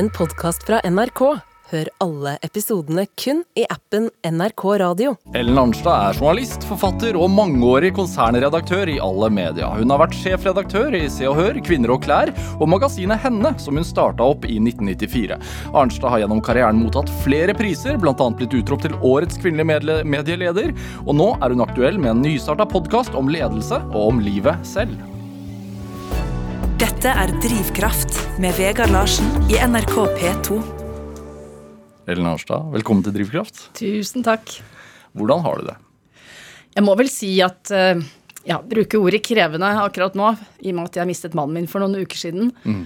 en podkast fra NRK. Hør alle episodene kun i appen NRK Radio. Ellen Arnstad er journalist, forfatter og mangeårig konsernredaktør i alle media. Hun har vært sjefredaktør i Se og Hør, Kvinner og klær og magasinet Henne, som hun starta opp i 1994. Arnstad har gjennom karrieren mottatt flere priser, bl.a. blitt utropt til Årets kvinnelige medieleder, og nå er hun aktuell med en nystarta podkast om ledelse og om livet selv. Dette er Drivkraft med Vegard Larsen i NRK P2. Ellen Arnstad, velkommen til Drivkraft. Tusen takk. Hvordan har du det? Jeg må vel si at uh, ja, bruke ordet krevende akkurat nå, i og med at jeg mistet mannen min for noen uker siden. Mm.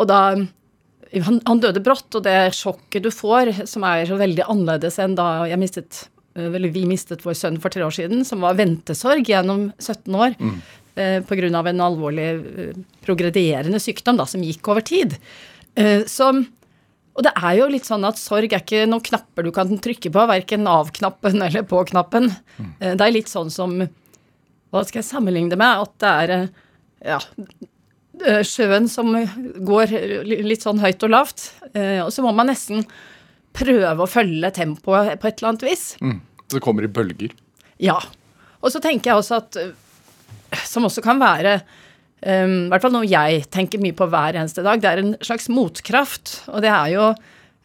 Og da han, han, døde brått, og det sjokket du får, som er så veldig annerledes enn da jeg mistet eller vi mistet vår sønn for tre år siden, som var ventesorg gjennom 17 år mm. Eh, pga. en alvorlig eh, progredierende sykdom da, som gikk over tid. Eh, så og det er jo litt sånn at sorg er ikke noen knapper du kan trykke på, verken av-knappen eller på-knappen. Mm. Det er litt sånn som Hva skal jeg sammenligne det med? At det er eh, ja, eh, sjøen som går litt sånn høyt og lavt. Og så må man nesten prøve å følge tempoet på et eller annet vis. Mm. Så det kommer i bølger? Ja. Og så tenker jeg også at Som også kan være Um, I hvert fall noe jeg tenker mye på hver eneste dag. Det er en slags motkraft. Og det er jo,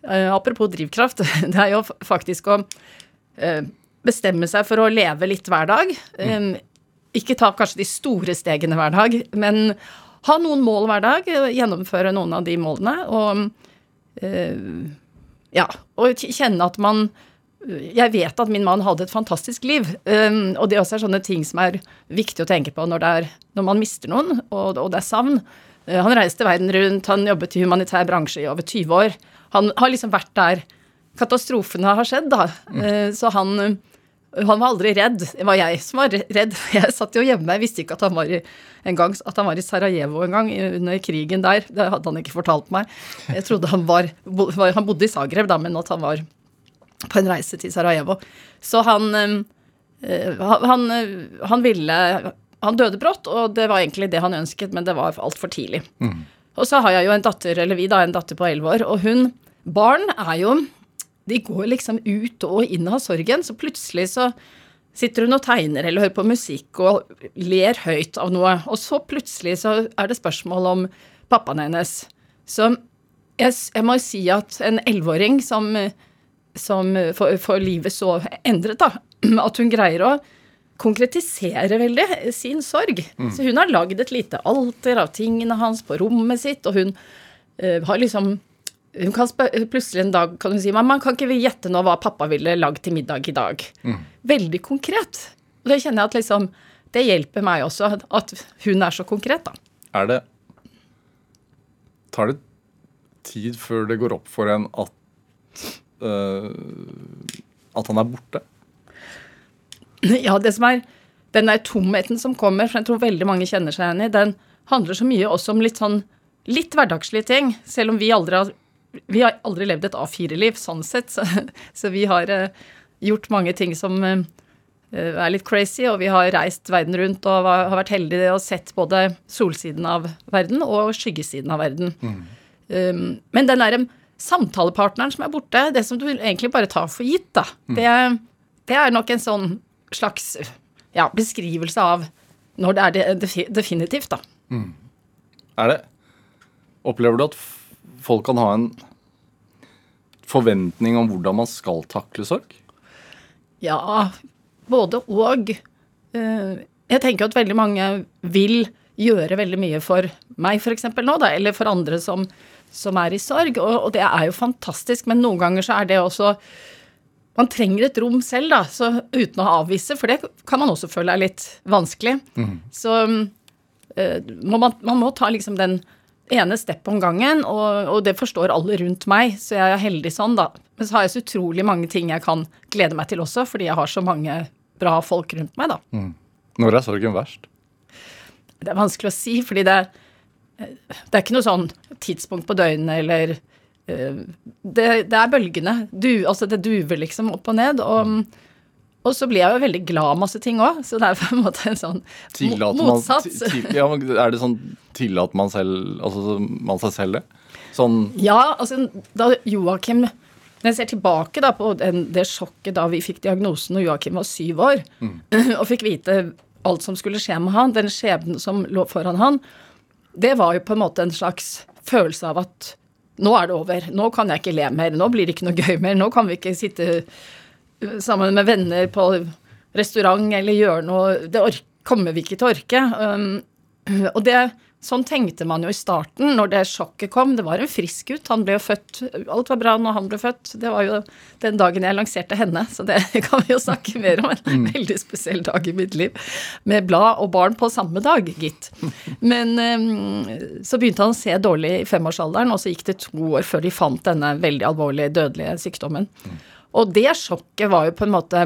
uh, apropos drivkraft, det er jo faktisk å uh, bestemme seg for å leve litt hver dag. Um, ikke ta kanskje de store stegene hver dag, men ha noen mål hver dag. Gjennomføre noen av de målene. Og uh, ja, og kjenne at man jeg vet at min mann hadde et fantastisk liv. Um, og det også er sånne ting som er viktig å tenke på når, er, når man mister noen, og, og det er savn. Uh, han reiste verden rundt, han jobbet i humanitær bransje i over 20 år. Han har liksom vært der katastrofene har skjedd, da. Uh, så han, han var aldri redd. Det var jeg som var redd. Jeg satt jo hjemme, jeg visste ikke at han var i, en gang, at han var i Sarajevo en gang under krigen der. Det hadde han ikke fortalt meg. Jeg trodde han var Han bodde i Zagreb, da, men at han var på en reise til Sarajevo. Så han, øh, han, han ville Han døde brått, og det var egentlig det han ønsket, men det var altfor tidlig. Mm. Og så har jeg jo en datter, eller vi da, en datter på elleve år, og hun Barn er jo De går liksom ut og inn av sorgen, så plutselig så sitter hun og tegner eller hører på musikk og ler høyt av noe, og så plutselig så er det spørsmål om pappaen hennes. Så jeg, jeg må si at en elleveåring som som får livet så endret, da. At hun greier å konkretisere veldig sin sorg. Mm. Så hun har lagd et lite alter av tingene hans på rommet sitt, og hun uh, har liksom hun kan Plutselig en dag kan hun si mamma, kan ikke vi gjette nå hva pappa ville lagd til middag i dag? Mm. Veldig konkret. Og det kjenner jeg at liksom Det hjelper meg også, at hun er så konkret, da. Er det Tar det tid før det går opp for en at at han er borte? Ja, det som er den der tomheten som kommer, for jeg tror veldig mange kjenner seg igjen i, den handler så mye også om litt sånn litt hverdagslige ting. Selv om vi aldri har vi har aldri levd et A4-liv sånn sett, så, så vi har uh, gjort mange ting som uh, er litt crazy, og vi har reist verden rundt og har vært heldige og sett både solsiden av verden og skyggesiden av verden. Mm. Um, men den derre samtalepartneren som er borte, det som du egentlig bare tar for gitt, da, mm. det, det, er nok en sånn slags ja, beskrivelse av når det er definitivt, da. Mm. Er det Opplever du at folk kan ha en forventning om hvordan man skal takle sorg? Ja, både og. Eh, jeg tenker at veldig mange vil gjøre veldig mye for meg, f.eks. nå, da, eller for andre som som er i sorg, og, og, det er jo fantastisk, men noen ganger så er det også man trenger et rom selv, da, så, uten å avvise, for det kan man også føle er litt vanskelig. Mm. Så uh, må man, man, må ta liksom den ene steppet om gangen, og, og, det forstår alle rundt meg, så jeg er heldig sånn, da. Men så har jeg så utrolig mange ting jeg kan glede meg til også, fordi jeg har så mange bra folk rundt meg, da. Mm. Når er sorgen verst? Det er vanskelig å si, fordi det er det er ikke noe sånn tidspunkt på døgnet eller uh, det, det, er bølgene. Du, altså det duver liksom opp og ned. Og, og så blir jeg jo veldig glad av masse ting òg, så det er på en måte en sånn motsats. Man, ja, er det sånn Tillater man, selv, altså, man seg selv det? Sånn Ja, altså da Joakim Når jeg ser tilbake da på den, det sjokket da vi fikk diagnosen når Joakim var syv år, og fikk vite alt som skulle skje med han, den skjebnen som lå foran han, det var jo på en måte en slags følelse av at nå er det over. Nå kan jeg ikke le mer. Nå blir det ikke noe gøy mer. Nå kan vi ikke sitte sammen med venner på restaurant eller gjøre noe. Det kommer vi ikke til å orke. Um, og det, sånn tenkte man jo i starten, når det sjokket kom. Det var en frisk gutt. Han ble jo født Alt var bra når han ble født. Det var jo den dagen jeg lanserte henne, så det kan vi jo snakke mer om. En veldig spesiell dag i mitt liv. Med blad og barn på samme dag, gitt. Men så begynte han å se dårlig i femårsalderen, og så gikk det to år før de fant denne veldig alvorlige, dødelige sykdommen. Og det sjokket var jo på en måte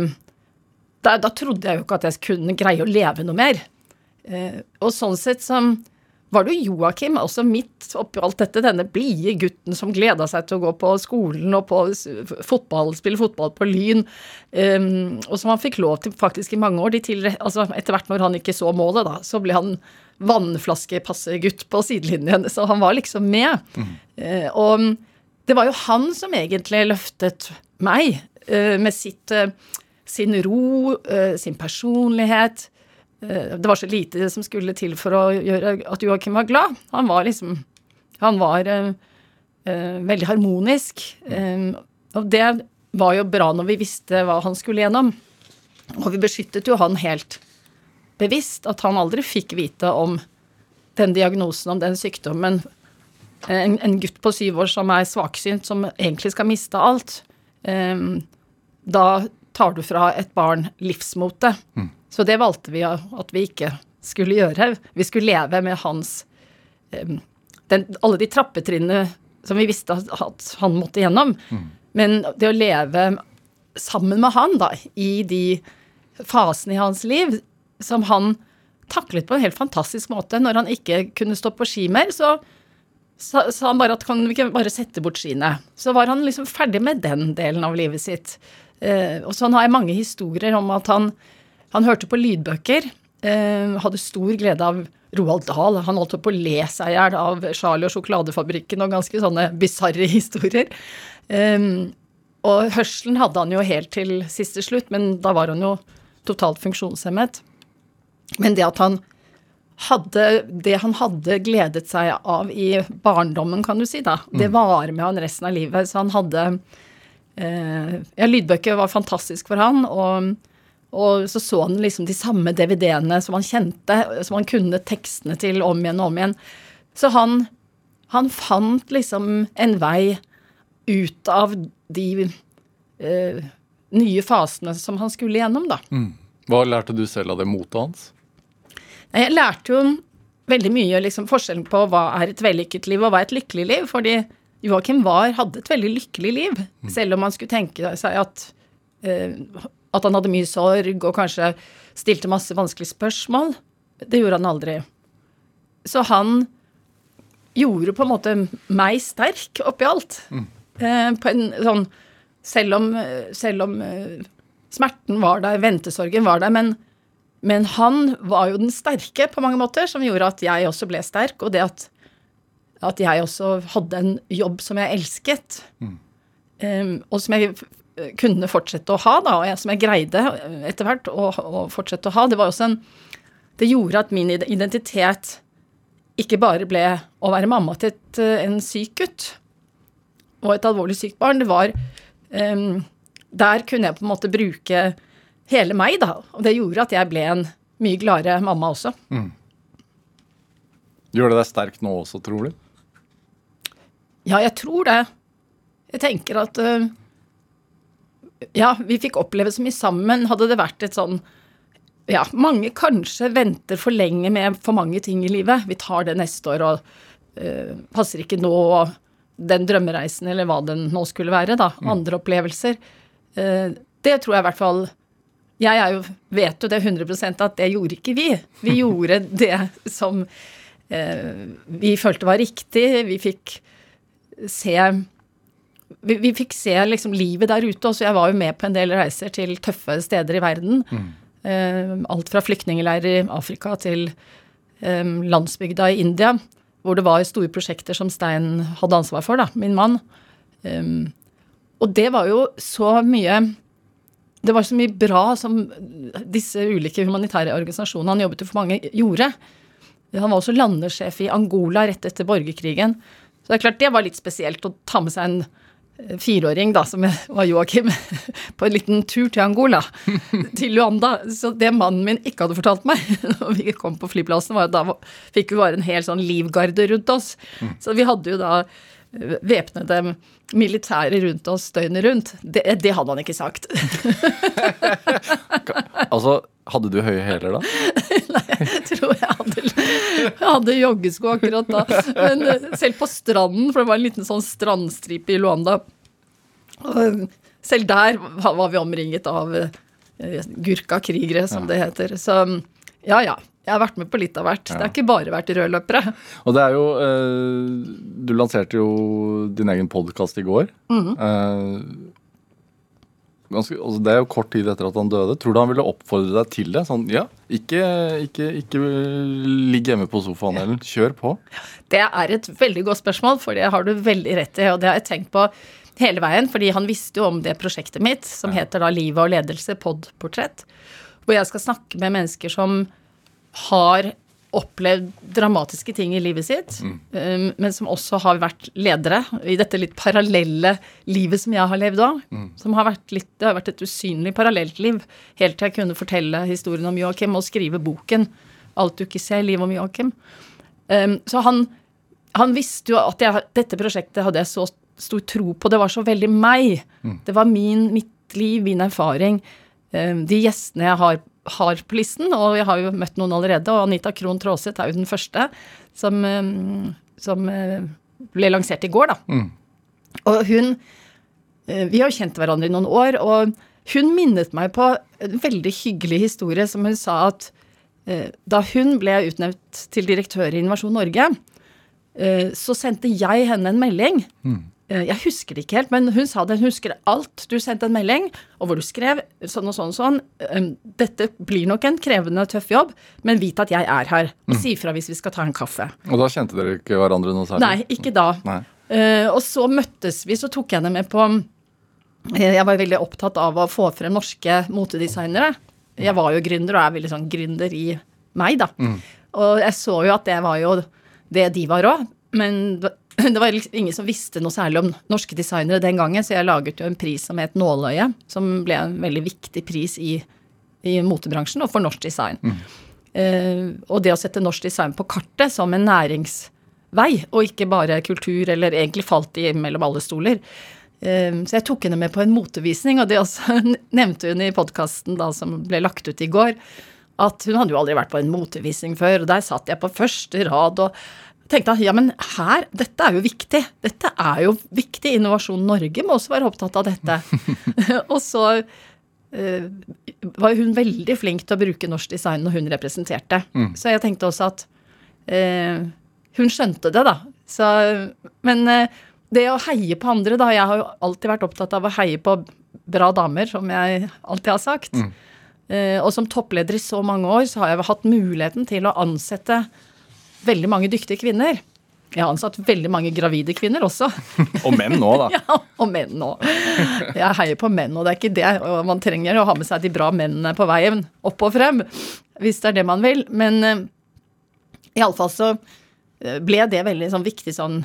da, da trodde jeg jo ikke at jeg kunne greie å leve noe mer. Eh, og sånn sett så var det jo Joakim, også midt oppi alt dette, denne blide gutten som gleda seg til å gå på skolen og på fotball, spille fotball på Lyn, um, og som han fikk lov til faktisk i mange år. Altså etter hvert når han ikke så målet, da, så ble han vannflaskepassegutt på sidelinjen, så han var liksom med. Eh, og det var jo han som egentlig løftet meg uh, med sitt, uh, sin ro, sin personlighet. Eh, det var så lite som skulle til for å gjøre at Joakim var glad. Han var liksom Han var uh, veldig harmonisk. Um, og det var jo bra når vi visste hva han skulle gjennom. Og vi beskyttet jo han helt bevisst, at han aldri fikk vite om den diagnosen, om den sykdommen. En, en gutt på syv år som er svaksynt, som egentlig skal miste alt. Um, da tar du fra et barn livsmotet. Så det valgte vi at vi ikke skulle gjøre. Vi skulle leve med hans den, Alle de trappetrinnene som vi visste at, han måtte gjennom. Men det å leve sammen med han da, i de fasene i hans liv som han taklet på en helt fantastisk måte. Når han ikke kunne stå på ski mer, så sa, han bare at kan vi ikke bare sette bort skiene. Så var han liksom ferdig med den delen av livet sitt. Eh, og sånn har jeg mange historier om at han, han hørte på lydbøker. Eh, hadde stor glede av Roald Dahl. Han holdt på å le seg i hjel av Charlie og sjokoladefabrikken og ganske sånne bisarre historier. Eh, og hørselen hadde han jo helt til siste slutt, men da var han jo totalt funksjonshemmet. Men det at han hadde det han hadde gledet seg av i barndommen, kan du si, da, det varer med han resten av livet. Så han hadde eh, Ja, lydbøker var fantastisk for han, og, og så så han liksom de samme DVD-ene som han kjente, som han kunne tekstene til om igjen og om igjen. Så han, han fant liksom en vei ut av de eh, nye fasene som han skulle gjennom, da. Hva lærte du selv av det motet hans? Jeg lærte jo veldig mye liksom, forskjellen på hva er et vellykket liv og hva er et lykkelig liv. Fordi Joakim var, hadde et veldig lykkelig liv, selv om man skulle tenke seg at, eh, at han hadde mye sorg og kanskje stilte masse vanskelige spørsmål. Det gjorde han aldri. Så han gjorde på en måte meg sterk oppi alt. Eh, på en sånn Selv om, selv om eh, smerten var der, ventesorgen var der, men men han var jo den sterke på mange måter, som gjorde at jeg også ble sterk, og det at, at jeg også hadde en jobb som jeg elsket, um, og som jeg kunne fortsette å ha, da, og jeg, som jeg greide etter hvert å, å fortsette å ha. Det var også en Det gjorde at min identitet ikke bare ble å være mamma til et, eh, en syk gutt og et alvorlig sykt barn. Det var um, Der kunne jeg på en måte bruke hele meg, da. Og det gjorde at jeg ble en mye gladere mamma også. Gjør det deg sterk nå også, tror du? Ja, jeg tror det. Jeg tenker at øh, Ja, vi fikk oppleve så mye sammen. Hadde det vært et sånn Ja, mange kanskje venter for lenge med for mange ting i livet. Vi tar det neste år, og uh, passer ikke nå, og den drømmereisen, eller hva den nå skulle være, da. Andre opplevelser. Uh, det tror jeg i hvert fall Jeg jo, vet jo det 100 at det gjorde ikke vi. Vi gjorde det som uh, vi følte var riktig. Vi fikk se vi, vi fikk se liksom livet der ute også. Jeg var jo med på en del reiser til tøffe steder i verden. Eh, alt fra flyktningleirer i Afrika til eh, landsbygda i India. hvor det var store prosjekter som Stein hadde ansvar for, da, min mann. Um, og det var jo så mye Det var så mye bra som disse ulike humanitære organisasjonene han jobbet jo for mange, gjorde. Han var også landesjef i Angola rett etter borgerkrigen. Så det er klart det var litt spesielt å ta med seg en fireåring, da, som var Joakim, på en liten tur til Angola, til Luanda. Så det mannen min ikke hadde fortalt meg når vi kom på flyplassen, var at da fikk vi bare en hel sånn livgarde rundt oss. Så vi hadde jo da eh, væpnede militære rundt oss døgnet rundt. Det, det hadde han ikke sagt. Altså, hadde du høye hæler da? Nei, Jeg tror jeg hadde, jeg hadde joggesko akkurat da. Men eh, selv på stranden, for det var en liten sånn strandstripe i Luanda Selv der var vi omringet av eh, gurka-krigere, som det heter. Så ja, ja. Jeg har vært med på litt av hvert. Det har ikke bare vært rødløpere. Og det er jo eh, Du lanserte jo din egen podkast i går. Eh, ganske, altså det er jo kort tid etter at han døde. Tror du han ville oppfordre deg til det? Sånn, ja, ikke, ikke, ikke ligg hjemme på sofaen, Ellen. Kjør på. Det er et veldig godt spørsmål, for det har du veldig rett i. Og det har jeg tenkt på hele veien, fordi han visste jo om det prosjektet mitt, som heter da Livet og ledelse, podportrett. Hvor jeg skal snakke med mennesker som har opplevd dramatiske ting i livet sitt, um, men som også har vært ledere i dette litt parallelle livet som jeg har levd òg. Som har vært litt, det har vært et usynlig parallelt liv, helt til jeg kunne fortelle historien om Joakim og skrive boken 'Alt du ikke ser, livet om Joakim'. Um, så han, han visste jo at jeg, dette prosjektet hadde jeg så stor tro på. Det var så veldig meg. Det var min, mitt liv, min erfaring. Um, de gjestene jeg har, har på listen, og jeg har jo møtt noen allerede, og Anita Krohn Traaseth er jo den første som, um, som uh, ble lansert i går, da. Og hun eh, Vi har jo kjent hverandre i noen år, og hun minnet meg på en veldig hyggelig historie som hun sa at eh, da hun ble utnevnt til direktør i Innovasjon Norge, eh, så sendte jeg henne en melding. Eh, Jeg husker det ikke helt, men hun sa det. Hun husker alt. Du sendte en melding, og hvor du skrev sånn og sånn og sånn. eh, Dette blir nok en krevende, tøff jobb, men vit at jeg er her. Og si fra hvis vi skal ta en kaffe. Og da kjente dere ikke hverandre noe særlig? Nei, ikke da. Nei. Eh, og så møttes vi, så tok jeg henne med på eh, Jeg var veldig opptatt av å få frem norske motedesignere. Jeg var jo gründer, og er veldig sånn gründer i meg, da. Og jeg så jo at det var jo det de var òg. Men det var liksom ingen som visste noe særlig om norske designere den gangen, så jeg laget jo en pris som het Nåløye, som ble en veldig viktig pris i, i motebransjen og for norsk design. Eh, og det å sette norsk design på kartet som en næringsvei, og ikke bare kultur, eller egentlig falt de mellom alle stoler. Eh, så jeg tok henne med på en motevisning, og det også nevnte hun i podkasten som ble lagt ut i går, at hun hadde jo aldri vært på en motevisning før, og der satt jeg på første rad og tenkte at ja, men her, dette er jo viktig. Dette er jo viktig. Innovasjon Norge må også være opptatt av dette. og så uh, var hun veldig flink til å bruke norsk design når hun representerte. Så jeg tenkte også at uh, hun skjønte det, da. Så, men uh, det å heie på andre, da Jeg har jo alltid vært opptatt av å heie på bra damer, som jeg alltid har sagt. Eh, og som toppleder i så mange år, så har jeg hatt muligheten til å ansette veldig mange dyktige kvinner. Jeg har ansatt veldig mange gravide kvinner også. Og menn nå, da. Ja, og menn nå. Jeg heier på menn, og det er ikke det. Og man trenger å ha med seg de bra mennene på veien opp og frem, hvis det er det man vil. Men uh, iallfall så eh, ble det veldig sånn viktig sånn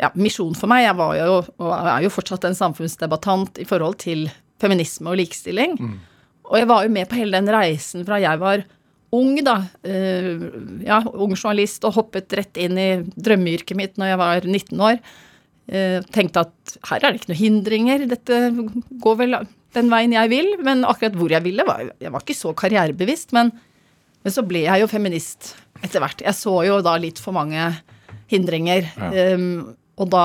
ja, misjon for meg. Jeg var jo, og er jo fortsatt en samfunnsdebattant i forhold til feminisme og likestilling. Og jeg var jo med på hele den reisen fra jeg var ung, da. eh, ja, ung journalist og hoppet rett inn i drømmeyrket mitt når jeg var 19 år. Eh, tenkte at her er det ikke noen hindringer, dette går vel den veien jeg vil. Men akkurat hvor jeg ville, var jeg var ikke så karrierebevisst. Men, men så ble jeg jo feminist etter hvert. Jeg så jo da litt for mange hindringer. Eh, og da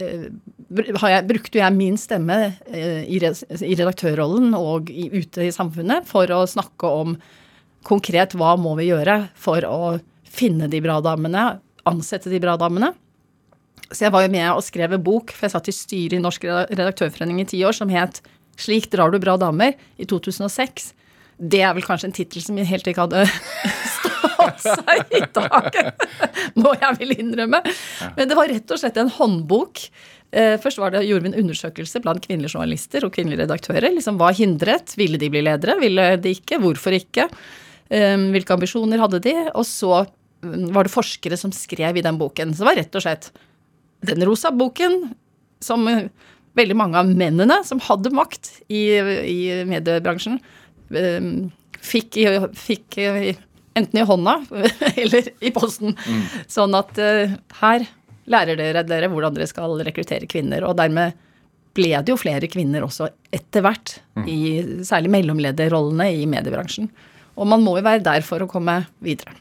har jeg, brukte jeg min stemme i, i redaktørrollen og i, ute i samfunnet for å snakke om konkret hva må vi gjøre for å finne de bra damene, ansette de bra damene. Så jeg var jo med og skrev en bok, for jeg satt i styret i Norsk redaktørforening i ti år, som het 'Slik drar du bra damer' i 2006. Det er vel kanskje en tittel som helt ikke hadde stått seg i dag, må jeg vel innrømme. Men det var rett og slett en håndbok. Eh, først var det, gjorde vi en undersøkelse blant kvinnelige journalister og kvinnelige redaktører. Liksom, Hva hindret? Ville de bli ledere? Ville de ikke? Hvorfor ikke? Eh, hvilke ambisjoner hadde de? Og så mm, var det forskere som skrev i den boken. Så det var rett og slett den rosa boken som eh, veldig mange av mennene som hadde makt i, i mediebransjen, eh, fikk, fikk enten i hånda eller i posten. Sånn at eh, her lærer dere dere hvordan dere skal rekruttere kvinner. Og dermed ble det jo flere kvinner også etter hvert, i særlig mellomlederrollene i mediebransjen. Og man må jo være der for å komme videre.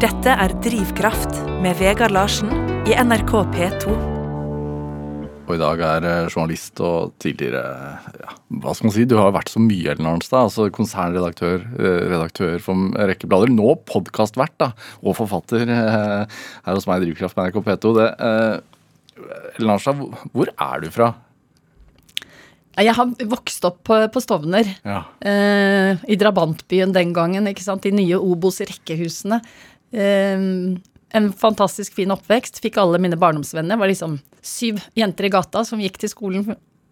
Dette er Drivkraft med Vegard Larsen i NRK P2. Og i dag er eh, journalist og tidligere ja, Hva skal man si? Du har vært så mye, Ellen Arnstad. Altså konsernredaktør eh, redaktør for en rekke blader. Nå podkastvert da, og forfatter eh, her hos meg i Drivkraft med NRK P2. Det, eh, Ellen Arnstad, hvor er du fra? Jeg har vokst opp på, på Stovner. Ja. eh, I drabantbyen den gangen, ikke sant. De nye Obos-rekkehusene. Eh, en fantastisk fin oppvekst. Fikk alle mine barndomsvenner. Var liksom syv jenter i gata som gikk til skolen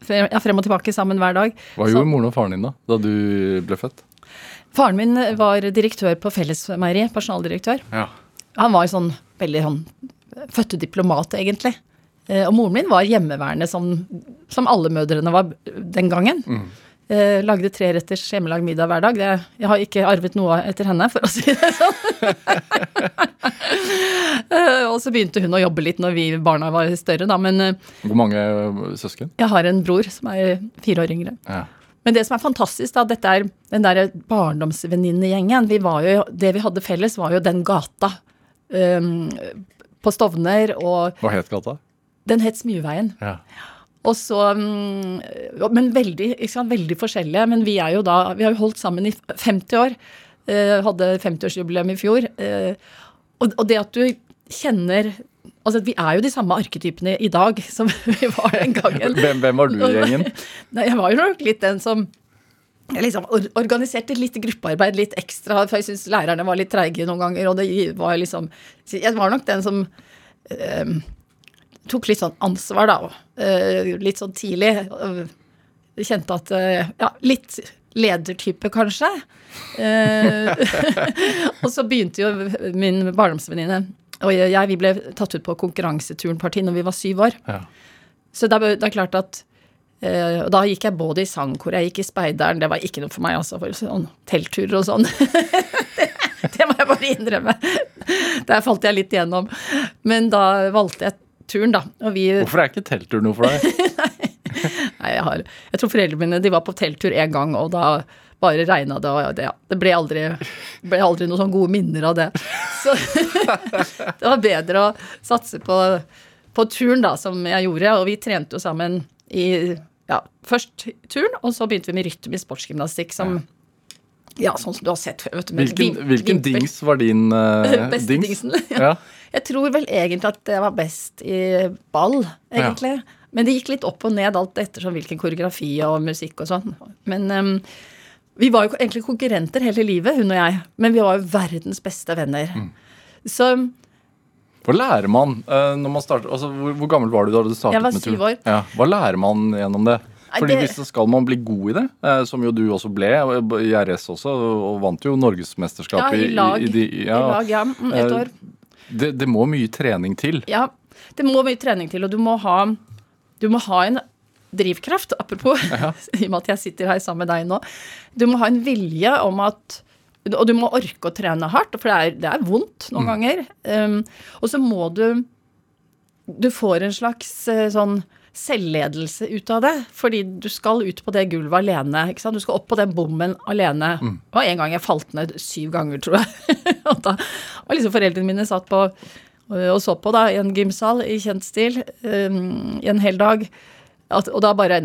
frem, ja, frem og tilbake sammen hver dag. Hva Så- gjorde moren og faren din da, da du ble født? Faren min var direktør på Fellesmeieriet. personaldirektør. Ja. Han var sånn veldig sånn fødte diplomat, egentlig. Eh, og moren min var hjemmeværende, som, som alle mødrene var den gangen. Eh, lagde treretters hjemmelagd middag hver dag. Det, jeg har ikke arvet noe etter henne, for å si det sånn. eh, og så begynte hun å jobbe litt når vi barna var større, da. Men eh, Hvor mange søsken? jeg har en bror som er fire år yngre. Ja. Men det som er fantastisk, da, dette er den derre barndomsvenninnegjengen. Vi det vi hadde felles, var jo den gata um, på Stovner, og Hva het gata? Den het Smyveien. Ja. Og så um, Men veldig, sant, veldig forskjellige. Men vi er jo da Vi har jo holdt sammen i 50 år. eh, hadde 50-årsjubileum i fjor. eh, og, det at du kjenner Altså, vi er jo de samme arketypene i dag som vi var den gangen. Hvem, hvem var du i gjengen? Nei, jeg var jo nok litt den som liksom organiserte litt gruppearbeid litt ekstra, for jeg syns lærerne var litt treige noen ganger. Og det var liksom Jeg var nok den som eh, tok litt sånn ansvar, da. eh, litt sånn tidlig. kjente at eh, Ja, litt ledertype, kanskje. Eh, og så begynte jo min barndomsvenninne og jeg, vi ble tatt ut på konkurranseturnparti når vi var syv år. Ja. Så det er, det er klart at og Da gikk jeg både i sangkor, jeg gikk i speideren. Det var ikke noe for meg, altså. For sånn teltturer og sånn. det, det må jeg bare innrømme. Der falt jeg litt igjennom. Men da valgte jeg turen, da. Og vi Hvorfor er ikke telttur noe for deg? Nei, jeg har Jeg tror foreldrene mine de var på telttur én gang, og da bare regna det, og det, ja, det ble aldri, ble aldri noen sånne gode minner av det. Så det var bedre å satse på, på turen, da, som jeg gjorde. Og vi trente jo sammen i ja, først turn, og så begynte vi med rytmisk sportsgymnastikk, som ja, sånn som du har sett før. vet du, med Hvilken, hvilken dings var din uh, Beste dings? dingsen. Ja. Jeg tror vel egentlig at det var best i ball, egentlig. Men det gikk litt opp og ned alt ettersom hvilken koreografi og musikk og sånn. Men um, vi var jo egentlig konkurrenter hele livet, hun og jeg. Men vi var jo verdens beste venner. Mm. Så Hva lærer man eh, når man starter altså, hvor, hvor gammel var du da du startet Jeg var syv år. Ja. Hva lærer man gjennom det? Fordi det- hvis det skal man bli god i det, eh, som jo du også ble, og i RS også, og vant jo ja, norgesmesterskap i lag. i, de, I lag, ja. Mm, Et Eh, år. Det, det må mye trening til. Ja. Det må mye trening til, og du må ha, du må ha en drivkraft, apropos, i og med at jeg sitter her sammen med deg nå. Du må ha en vilje om at Og du må orke å trene hardt, for det er, det er vondt noen ganger. Um, og så må du Du får en slags eh, sånn selvledelse ut av det. Fordi du skal ut på det gulvet alene. ikke sant? Du skal opp på den bommen alene. Det var en gang jeg falt ned syv ganger, tror jeg. og da var liksom foreldrene mine satt på øh, og så på da, i en gymsal i kjent stil um, i en hel dag. At, og da bare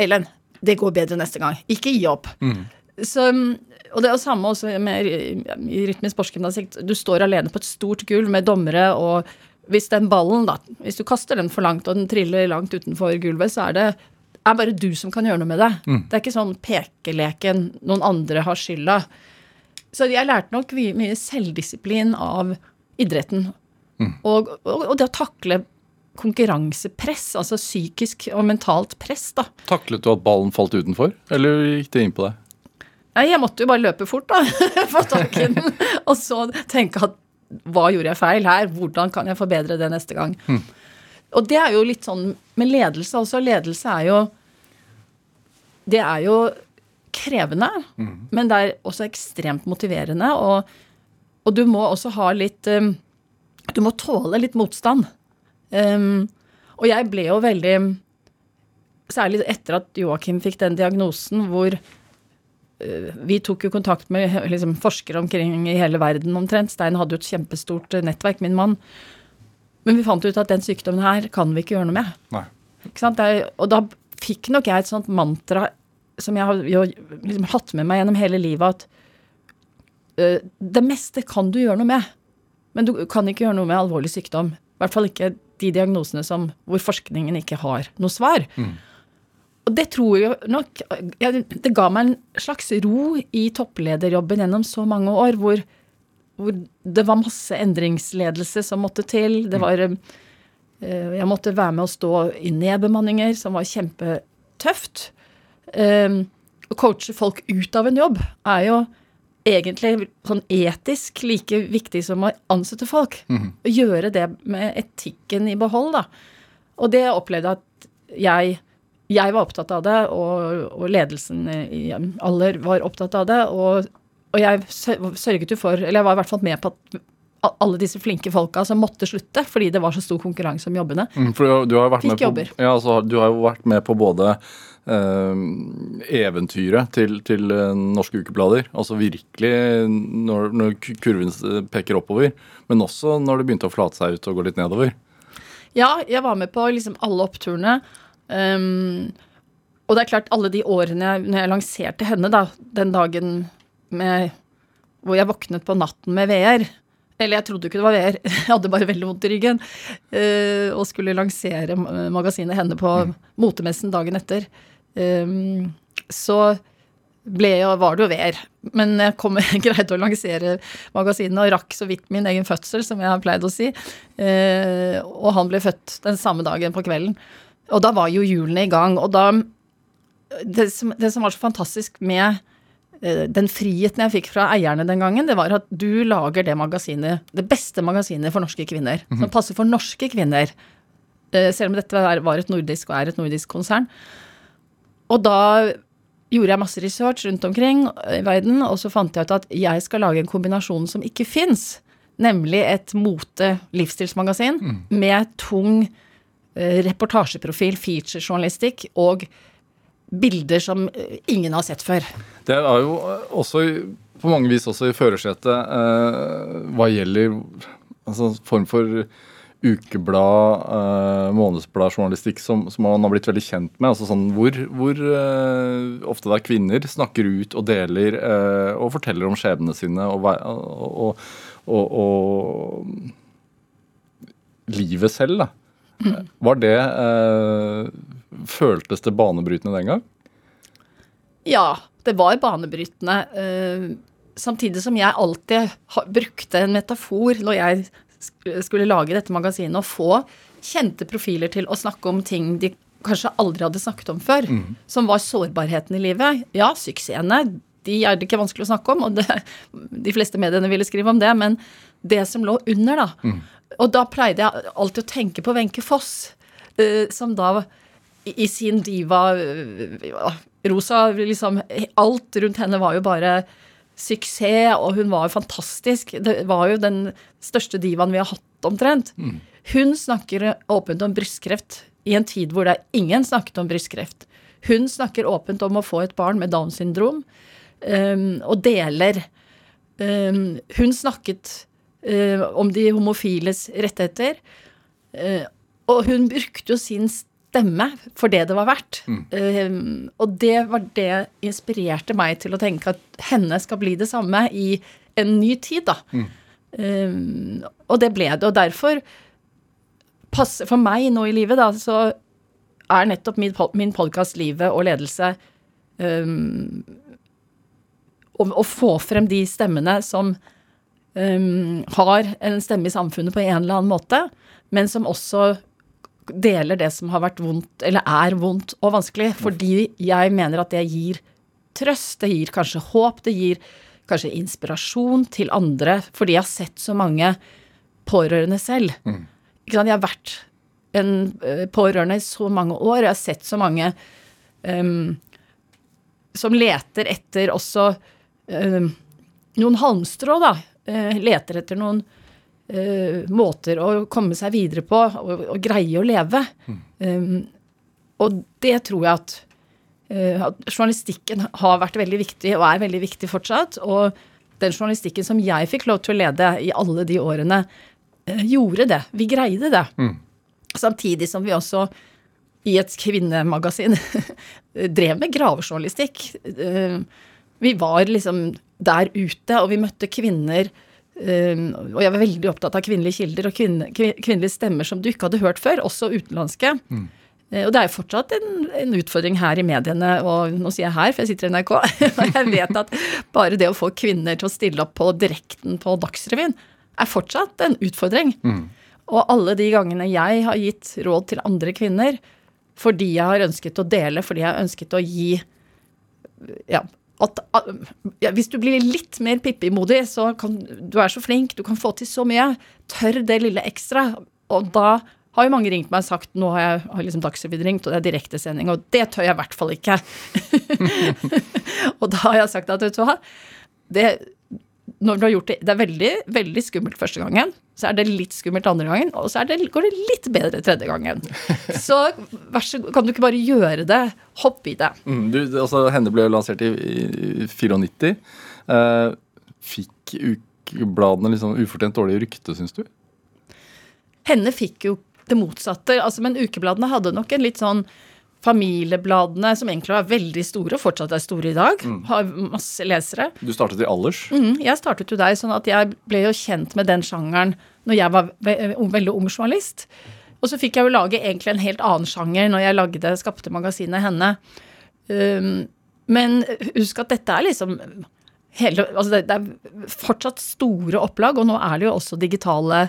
Ellen, det går bedre neste gang. Ikke gi opp. Så, um, og det er jo samme også med i rytmisk sportsgymnastikk. Du står alene på et stort gulv med dommere, og hvis den ballen, da, hvis du kaster den for langt, og den triller langt utenfor gulvet, så er det er bare du som kan gjøre noe med det. Det er ikke sånn pekeleken, noen andre har skylda. Så jeg lærte nok mye, mye selvdisiplin av idretten. Og, og, og det å takle konkurransepress, altså psykisk og mentalt press, da. Taklet du at ballen falt utenfor, eller gikk det inn på deg? Nei, jeg måtte jo bare løpe fort, da. Få tak i den. Og så tenke at hva gjorde jeg feil her? Hvordan kan jeg forbedre det neste gang? Og det er jo litt sånn med ledelse også. Ledelse er jo Det er jo krevende, men det er også ekstremt motiverende. Og, og du må også ha litt um, Du må tåle litt motstand. Um, og jeg ble jo veldig Særlig etter at Joakim fikk den diagnosen hvor vi tok jo kontakt med liksom, forskere omkring i hele verden omtrent. Stein hadde jo et kjempestort eh, nettverk, min mann. Men vi fant ut at den sykdommen her kan vi ikke gjøre noe med. Og da fikk nok jeg et sånt mantra som jeg har jo liksom hatt med meg gjennom hele livet, at uh, det meste kan du gjøre noe med, men du kan ikke gjøre noe med alvorlig sykdom. I hvert fall ikke de diagnosene som, hvor forskningen ikke har noe svar. Og det tror jeg nok jeg, Det ga meg en slags ro i topplederjobben gjennom så mange år, hvor, hvor det var masse endringsledelse som måtte til. Det var eh, Jeg måtte være med å stå i nedbemanninger, som var kjempetøft. Eh, Å coache folk ut av en jobb er jo egentlig sånn etisk like viktig som å ansette folk. Å gjøre det med etikken i behold, da. Og det opplevde jeg at jeg jeg var opptatt av det, og, og ledelsen i Aller var opptatt av det. Og, og jeg sørget jo for Eller jeg var i hvert fall med på at alle disse flinke folka som måtte slutte fordi det var så stor konkurranse om jobbene. Mm, For du, du har vært Fikk med på, jobber. ja, altså, du har jo vært med på både eventyret til, til eh, norske ukeblader, altså virkelig når, når kurven peker oppover, men også når det begynte å flate seg ut og gå litt nedover. Ja, jeg var med på liksom alle oppturene. Um, og det er klart, alle de årene jeg, når jeg lanserte henne, da, den dagen med, hvor jeg våknet på natten med VR Eller jeg trodde ikke det var VR, jeg hadde bare veldig vondt i ryggen. Uh, og skulle lansere magasinet Henne på motemessen dagen etter. Um, så jo, var det jo vær. Men jeg kom, greide å lansere magasinet og rakk så vidt min egen fødsel, som jeg har pleid å si. Eh, og han ble født den samme dagen på kvelden. Og da var jo hjulene i gang. Og da Det som, det som var så fantastisk med eh, den friheten jeg fikk fra eierne den gangen, det var at du lager det magasinet, det beste magasinet for norske kvinner. Som passer for norske kvinner. Eh, selv om dette var var et nordisk og er et nordisk konsern. Og da gjorde jeg masse research rundt omkring i verden, og så fant jeg ut at jeg skal lage en kombinasjon som ikke fins. Nemlig et mote-livsstilsmagasin med tung eh, reportasjeprofil, featurejournalistikk og bilder som eh, ingen har sett før. Det er jo eh, også på mange vis også i førersetet eh, hva gjelder altså, form for ukeblad, eh, månedsbladjournalistikk som, som man har blitt veldig kjent med. altså sånn Hvor, hvor eh, ofte det er kvinner snakker ut og deler eh, og forteller om skjebnene sine og, og, og, og, livet selv, da. Var det eh, Føltes det banebrytende den gang? Ja, det var banebrytende. eh, samtidig som jeg alltid brukte en metafor når jeg skulle lage dette magasinet, og få kjente profiler til å snakke om ting de kanskje aldri hadde snakket om før. Som var sårbarheten i livet. Ja, suksessene, de er det ikke vanskelig å snakke om, og det, de fleste mediene ville skrive om det, men det som lå under, da. Og da pleide jeg alltid å tenke på Wenche Foss, uh, som da i i sin diva uh, Rosa, liksom Alt rundt henne var jo bare suksess, og hun var jo fantastisk. Det var jo den største divaen vi har hatt, omtrent. Hun snakker åpent om brystkreft i en tid hvor det er ingen snakket om brystkreft. Hun snakker åpent om å få et barn med Downs syndrom, um, og deler. Um, hun snakket øh, om de homofiles rettigheter. Uh, og hun brukte jo sin stemme for det det var verdt. Eh, og det var det inspirerte meg til å tenke at henne skal bli det samme i en ny tid, da. Eh, og det ble det. Og derfor passer for meg nå i livet, da, så er nettopp min, min podkast 'Livet og ledelse' um, å, å få frem de stemmene som um, har en stemme i samfunnet på en eller annen måte, men som også deler det som har vært vondt, eller er vondt og vanskelig. Fordi jeg mener at det gir trøst, det gir kanskje håp, det gir kanskje inspirasjon til andre, fordi jeg har sett så mange pårørende selv. Mm. Ikke sant? Jeg har vært en uh, pårørende i så mange år, og jeg har sett så mange um, som leter etter også um, noen halmstrå, da. Uh, leter etter noen uh, måter å komme seg videre på og, og greie å leve. Mm. Um, og det tror jeg at, uh, at, journalistikken har vært veldig viktig, og er veldig viktig fortsatt. Og den journalistikken som jeg fikk lov til å lede i alle de årene, uh, gjorde det. Vi greide det. Mm. Samtidig som vi også i et kvinnemagasin drev med gravejournalistikk. Vi var liksom der ute, og vi møtte kvinner og jeg var veldig opptatt av kvinnelige kilder og kvinne, kvinnelige stemmer som du ikke hadde hørt før, også utenlandske. Mm. Uh, og det er jo fortsatt en, en, utfordring her i mediene, og nå sier jeg her, for jeg sitter i NRK, og jeg vet at bare det å få kvinner til å stille opp på direkten på Dagsrevyen, er fortsatt en utfordring. Mm. Og alle de gangene jeg har gitt råd til andre kvinner fordi jeg har ønsket å dele, fordi jeg har ønsket å gi ja, at, ja, hvis du blir litt mer Pippi-modig, så kan du er så flink, du kan få til så mye. Tør det lille ekstra. Og da har jo mange ringt meg og sagt nå har jeg har liksom Dagsrevyen ringt, og det er direktesending, og det tør jeg i hvert fall ikke. og da har jeg sagt at vet du hva, det, når du har gjort det Det er veldig, veldig skummelt første gangen. Så er det litt skummelt andre gangen, og så det, går det litt bedre tredje gangen. Så vær så kan du ikke bare gjøre det? Hopp i det. Mm, du, altså, Henne ble lansert i, i 94. Uh, fikk ukebladene liksom ufortjent dårlig rykte, syns du? Henne fikk jo det motsatte. Altså, men ukebladene hadde nok en litt sånn familiebladene, som egentlig var veldig store, og fortsatt er store i dag, mm. har masse lesere. Du startet i Alders? Mm, jeg startet jo der, sånn at jeg ble jo kjent med den sjangeren når jeg var ve veldig ung journalist. Og så fikk jeg jo lage egentlig en helt annen sjanger når jeg lagde, skapte magasinet Henne. Um, men husk at dette er liksom hele Altså det, det, er fortsatt store opplag, og nå er det jo også digitale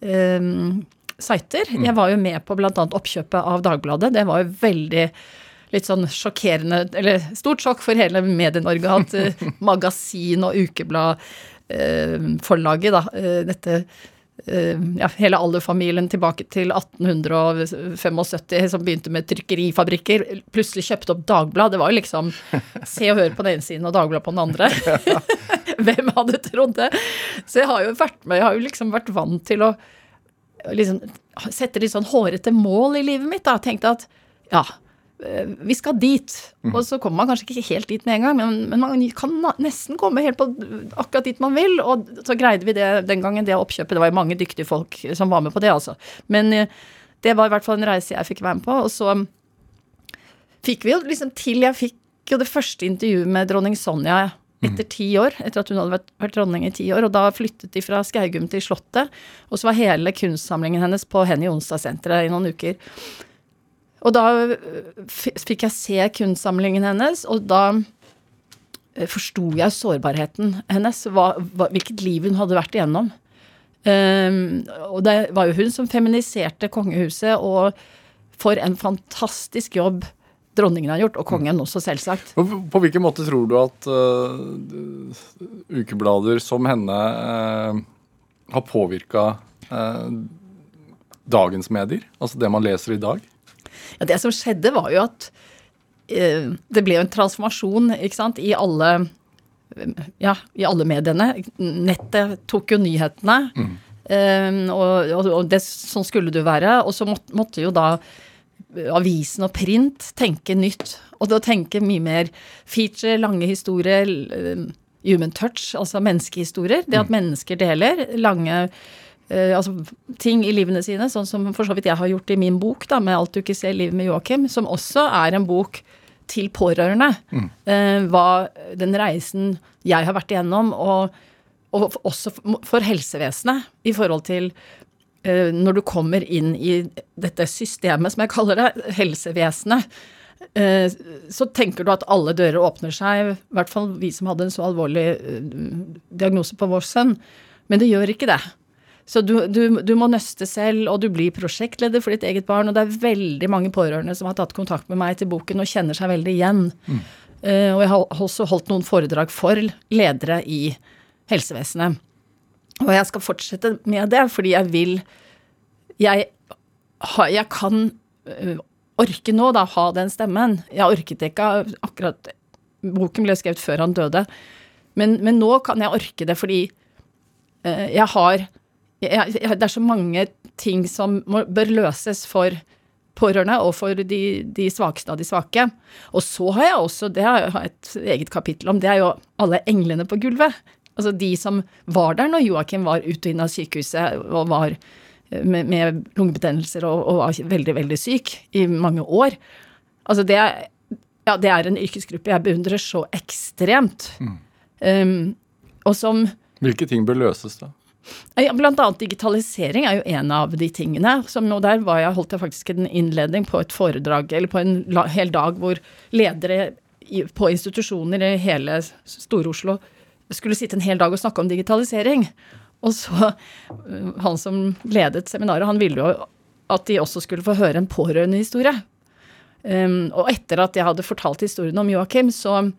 um, sider. Mm. Jeg var jo med på bl.a. oppkjøpet av Dagbladet. Det var jo veldig litt sånn sjokkerende Eller stort sjokk for hele Medie-Norge at uh, magasin- og ukebladforlaget, uh, da, uh, dette ja, hele alderfamilien tilbake til 1875, som begynte med trykkerifabrikker, plutselig kjøpte opp Dagblad. Det var jo liksom Se og Hør på den ene siden og Dagblad på den andre. Hvem hadde trodd det? Så jeg har jo vært med, jeg har jo liksom vært vant til å liksom, sette litt sånn hårete mål i livet mitt. da, Tenkte at ja, eh, vi skal dit. Mm. Og så kommer man kanskje ikke helt dit med en gang, men, men, man kan nesten komme helt på akkurat dit man vil. Og så greide vi det den gangen, det oppkjøpet. Det var jo mange dyktige folk som var med på det, altså. Men eh, det var i hvert fall en reise jeg fikk være med på. Og så fikk vi jo liksom til Jeg fikk jo det første intervjuet med dronning Sonja etter ti år, etter at hun hadde vært, vært dronning i ti år. Og da flyttet de fra Skaugum til Slottet. Og så var hele kunstsamlingen hennes på Henny Onsdag-senteret i noen uker. Og da øh, fikk jeg se kunstsamlingen hennes, og da øh, forsto jeg sårbarheten hennes. Hva, hva, hvilket liv hun hadde vært igjennom. Um, og det var jo hun som feminiserte kongehuset, og for en fantastisk jobb dronningen har gjort, og kongen også, selvsagt. På, hvilken måte tror du at uh, ukeblader som henne uh, har påvirka uh, dagens medier? Altså det man leser i dag? Ja, Det som skjedde, var jo at det ble jo en transformasjon ikke sant, i alle ja, i alle mediene. Nettet tok jo nyhetene. Mm. Um, og, og, og det, sånn skulle det jo være. Og så måtte, måtte jo da avisen og print tenke nytt. Og da tenke mye mer feature, lange historier, eh, human touch, altså menneskehistorier. Det at mm. mennesker deler lange uh, altså, ting i livene sine, sånn som for så vidt jeg har gjort i min bok, da, med 'Alt du ikke ser, livet med Joakim', som også er en bok til pårørende. Mm. Uh, hva den reisen jeg har vært igjennom, og, og også for helsevesenet i forhold til Eh, når du kommer inn i dette systemet, som jeg kaller det, helsevesenet, eh, så tenker du at alle dører åpner seg, i hvert fall vi som hadde en så alvorlig eh, diagnose på vår sønn. Men det gjør ikke det. Så du, du, du, må nøste selv, og du blir prosjektleder for ditt eget barn. Og det er veldig mange pårørende som har tatt kontakt med meg til boken og kjenner seg veldig igjen. Mm. Og jeg har også holdt noen foredrag for ledere i helsevesenet. Og jeg skal fortsette med det, fordi jeg vil Jeg, jeg kan uh, orke nå, da, ha den stemmen. Jeg orket ikke akkurat Boken ble skrevet før han døde. Men, men nå kan jeg orke det fordi uh, jeg har jeg, jeg, Det er så mange ting som må, bør løses for pårørende og for de, de, svakeste av de svake. Og så har jeg også, det har jeg et eget kapittel om, det er jo alle englene på gulvet. Altså de som var der når Joakim var ute og inn av sykehuset og var eh, med, med lungebetennelser og, og, var veldig, veldig syk i mange år. Altså det er, ja, det er en yrkesgruppe jeg beundrer så ekstremt. Mm. Um, og som Hvilke ting bør løses da? Blant annet digitalisering er jo en av de tingene. Som, og der var jeg, holdt jeg faktisk en innledning på et foredrag, eller på en la, hel dag hvor ledere på institusjoner i hele Stor-Oslo skulle sitte en hel dag og snakke om digitalisering. Og så øh, Han som ledet seminaret, han ville jo at de også skulle få høre en pårørendehistorie. Um, og etter at jeg hadde fortalt historien om Joakim, så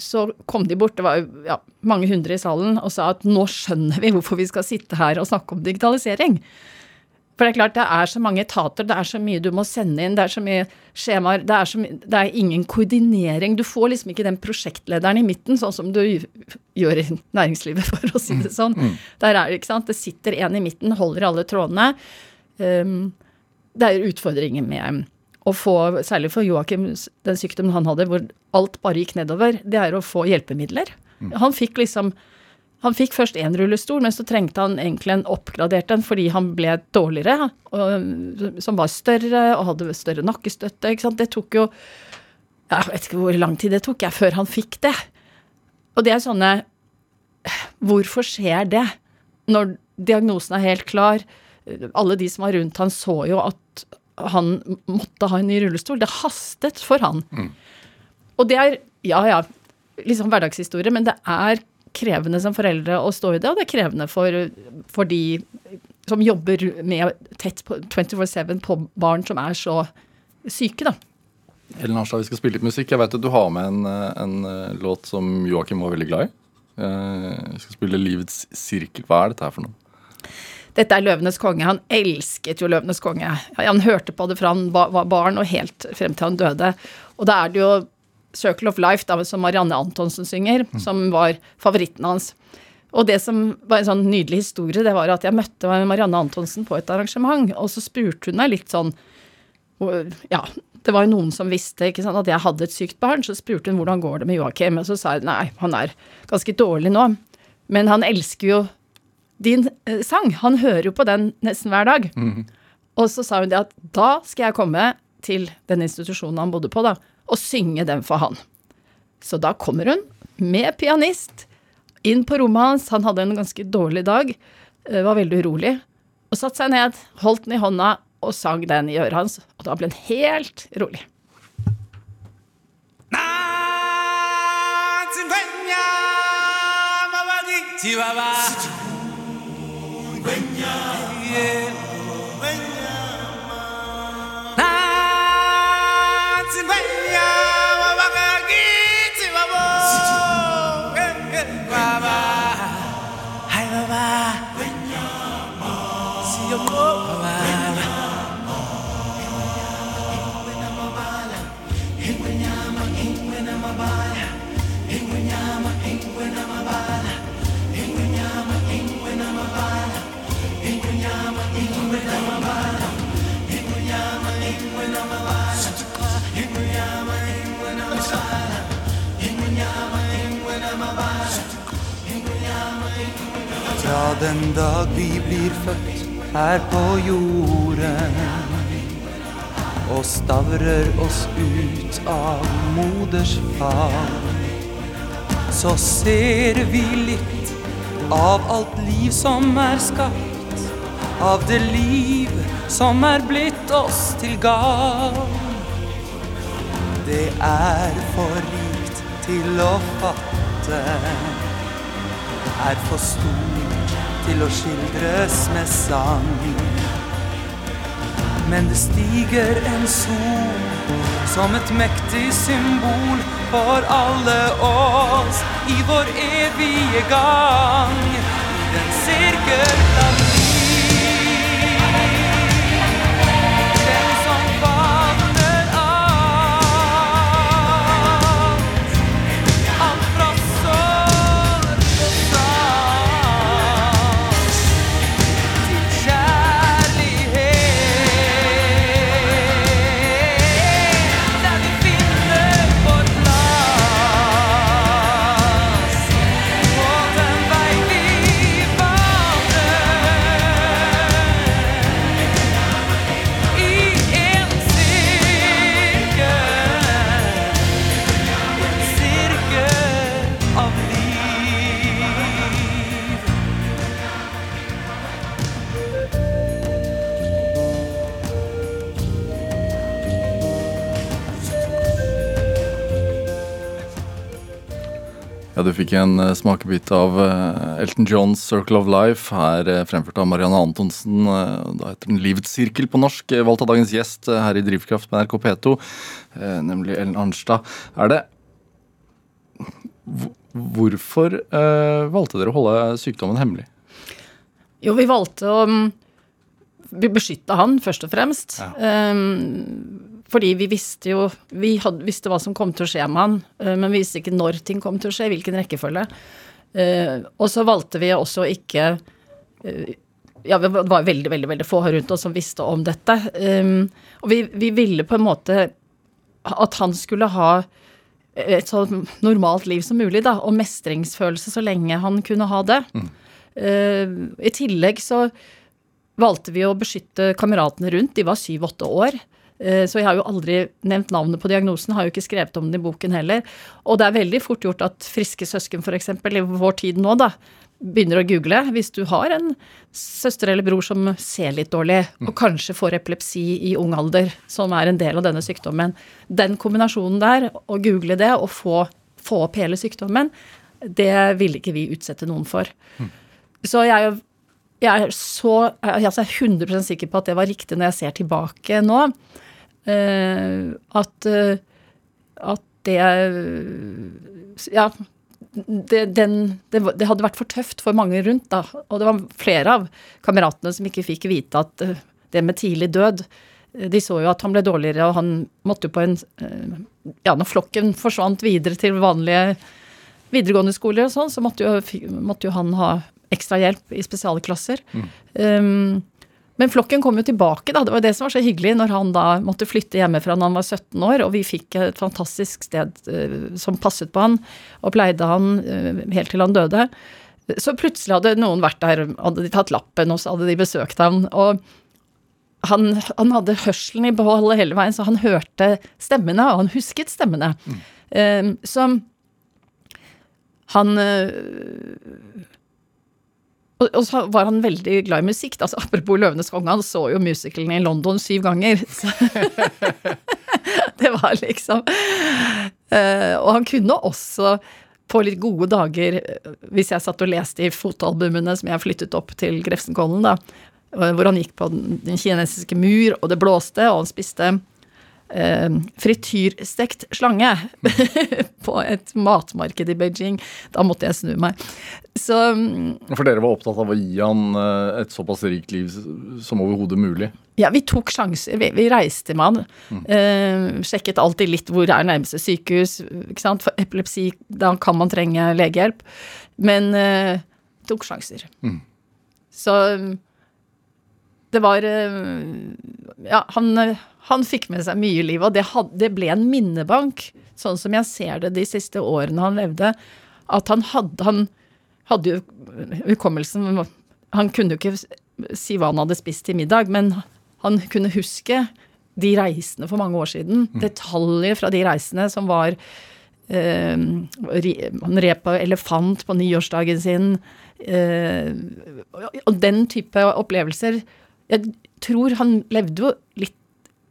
så kom de bort, det var ja, mange hundre i salen, og sa at nå skjønner vi hvorfor vi skal sitte her og snakke om digitalisering. For det er klart, det er så mange etater, det er så mye du må sende inn, det er så mye skjemaer, det er, så mye, det er ingen koordinering. Du får liksom ikke den prosjektlederen i midten, sånn som du gjør i næringslivet, for å si det sånn. Mm. Der er det, ikke sant, det sitter en i midten, holder alle trådene. Um, det er utfordringer med å få, særlig for Joakim, den sykdommen han hadde, hvor alt bare gikk nedover, det er å få hjelpemidler. Mm. Han fikk liksom han fikk først én rullestol, men så trengte han egentlig en oppgradert en fordi han ble dårligere, og, som var større og hadde større nakkestøtte. ikke sant? Det tok jo Jeg vet ikke hvor lang tid det tok jeg før han fikk det. Og det er sånne Hvorfor skjer det? Når diagnosen er helt klar. Alle de som var rundt han så jo at han måtte ha en ny rullestol. Det hastet for han. Mm. Og det er, ja ja, liksom hverdagshistorie, men det er krevende som foreldre å stå i det, og det er krevende for, for de som jobber med tett på 24-7 på barn som er så syke, da. Ellen Arstad, vi skal spille litt musikk. Jeg vet at du har med en, en eh, låt som Joakim var veldig glad i. Eh, vi skal spille Livets sirkel. Hva er dette her for noe? Dette er 'Løvenes konge'. Han elsket jo 'Løvenes konge'. Han hørte på det fra han var barn og helt frem til han døde. Og da er det jo 'Circle of Life', da, som Marianne Antonsen synger, mm. som var favoritten hans. Og det som var en sånn nydelig historie, det var at jeg møtte Marianne Antonsen på et arrangement, og så spurte hun meg litt sånn Ja, det var jo noen som visste sant, at jeg hadde et sykt barn, så spurte hun hvordan går det med Joakim, og så sa hun nei, han er ganske dårlig nå. Men han elsker jo din eh, sang. Han hører jo på den nesten hver dag. Mm. Og så sa hun det at da skal jeg komme til den institusjonen han bodde på, da, og synge den for han. Så da kommer hun med pianist inn på rommet hans. Han hadde en ganske dårlig dag, eh, var veldig urolig. Og satte seg ned, holdt den i hånda og sang den i øret hans. Og da ble han helt rolig. Chihuahua. Fra den dag vi blir født her på jorden og stavrer oss ut av moders far, så ser vi litt av alt liv som er skapt, av det liv som er blitt oss til gavn. det er for rikt til å fatte. Er for stort til å skildres med sang. Men det stiger en sol som et mektig symbol for alle oss i vår evige gang. I den sirkel Ja, Du fikk en eh, smakebit av eh, Elton Johns 'Circle of Life', her eh, fremført av Marianne Antonsen. Da heter den 'Livets sirkel' på norsk. Valgt av dagens gjest her i Drivkraft med NRK P2, eh, nemlig Ellen Arnstad. Er det Hvor- Hvorfor valgte dere å holde sykdommen hemmelig? Jo, vi valgte å mm, beskytte han, først og fremst. Ja. Ehm, fordi vi visste jo Vi hadde, visste hva som kom til å skje med han, eh, men vi visste ikke når ting kom til å skje, hvilken rekkefølge. Eh, og så valgte vi også ikke eh, ja, det var veldig, veldig veldig få rundt oss som visste om dette. Og vi, vi ville på en måte at han skulle ha et så normalt liv som mulig, da, og mestringsfølelse så lenge han kunne ha det. Eh, I tillegg så valgte vi å beskytte kameratene rundt. De var syv-åtte år. Eh, Så jeg har jo aldri nevnt navnet på diagnosen, har jo ikke skrevet om den i boken heller. Og det er veldig fort gjort at friske søsken f.eks. i vår tid nå, da, begynner å google. Hvis du har en søster eller bror som ser litt dårlig, og kanskje får epilepsi i ung alder, som er en del av denne sykdommen. Den kombinasjonen der, å google det og få, få opp hele sykdommen, det ville ikke vi utsette noen for. Så jeg, jeg er så jeg er 100% sikker på at det var riktig når jeg ser tilbake nå. Eh, at, eh, at det Ja. Det, den, det, det hadde vært for tøft for mange rundt, da. Og det var flere av kameratene som ikke fikk vite at eh, det med tidlig død eh, De så jo at han ble dårligere, og han måtte jo på en eh, Ja, når flokken forsvant videre til vanlige videregående skoler og sånn, så måtte jo, måtte jo han ha ekstra hjelp i spesialklasser. Um, men flokken kom jo tilbake, da. Det var det som var så hyggelig når han da måtte flytte hjemmefra når han var 17 år, og vi fikk et fantastisk sted eh, som passet på han, og pleide han eh, helt til han døde. Så plutselig hadde noen vært der, hadde de tatt lappen, og så hadde de besøkt han. Og han, han hadde hørselen i behold hele veien, så han hørte stemmene, og han husket stemmene. Um, så han øh, og, og så var han veldig glad i musikk. Altså, apropos 'Løvenes konge', han så jo musicalen i London syv ganger. Det var liksom uh, Og han kunne også på litt gode dager, hvis jeg satt og leste i fotoalbumene som jeg flyttet opp til Grefsenkollen, da, hvor han gikk på den kinesiske mur, og det blåste, og han spiste frityrstekt slange på et matmarked i Beijing. Da måtte jeg snu meg. Så mm, For dere var opptatt av å gi han eh, et såpass rikt liv som overhodet mulig. ja, vi tok sjanser. Vi, vi reiste med han. Eh, sjekket alltid litt hvor er nærmeste sykehus. ikke sant? For epilepsi, da kan man trenge legehjelp. Men eh, tok sjanser. Så mm, det var eh, Ja, han, eh, han fikk med seg mye i livet, og det, had, det ble en minnebank, sånn som jeg ser det de siste årene han levde. At han hadde Han hadde jo hukommelsen Han kunne jo ikke si hva han hadde spist til middag, men han kunne huske de reisene for mange år siden. Detaljer fra de reisene som var eh, Han red på elefant på nyårsdagen sin. Eh, og den type opplevelser Jeg tror han levde jo litt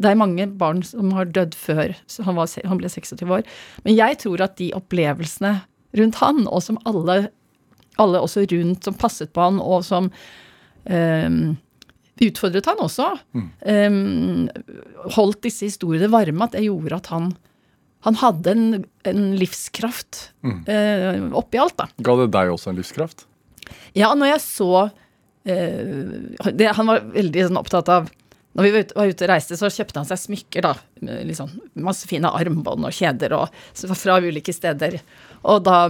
det er mange barn som har dødd før han, var, han ble 26 år. Men jeg tror at de opplevelsene rundt han, og som alle, alle også rundt som passet på han, og som um, utfordret han også, um, holdt disse historiene varme, at det gjorde at han, han hadde en, en livskraft eh, oppi alt, da. Ga det deg også en livskraft? Ja, når jeg så Uh, det, Han var veldig sånn opptatt av Når vi var ute, og reiste, så kjøpte han seg smykker, da. Liksom masse fine armbånd og kjeder og, fra ulike steder. Og da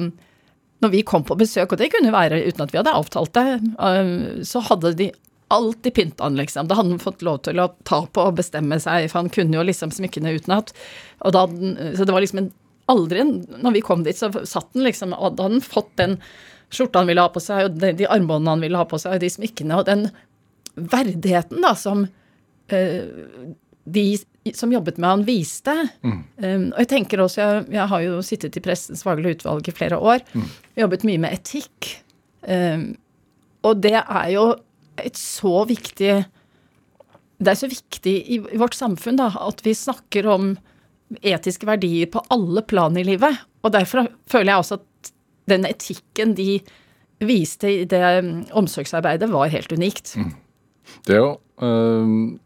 når vi kom på besøk, og det kunne være uten at vi hadde avtalt det, eh, så hadde de alltid pynta han, liksom. Da hadde han fått lov til å ta på og bestemme seg, for han kunne jo liksom smykkene utenat. Og da, så det var liksom en, aldri Når vi kom dit, så satt han liksom Og da hadde han fått den skjorta han ville ha på seg, og de, de armbåndene han ville ha på seg, og de smykkene, og den verdigheten da som de som jobbet med han, viste. Um, og jeg tenker også, jeg, jeg har jo sittet i Pressens faglige utvalg i flere år, jobbet mye med etikk. Um, og det er jo et så viktig Det er så viktig i, i vårt samfunn da, at vi snakker om etiske verdier på alle plan i livet. Og derfor føler jeg også at den etikken de viste i det um, omsorgsarbeidet, var helt unikt. Det er jo øh,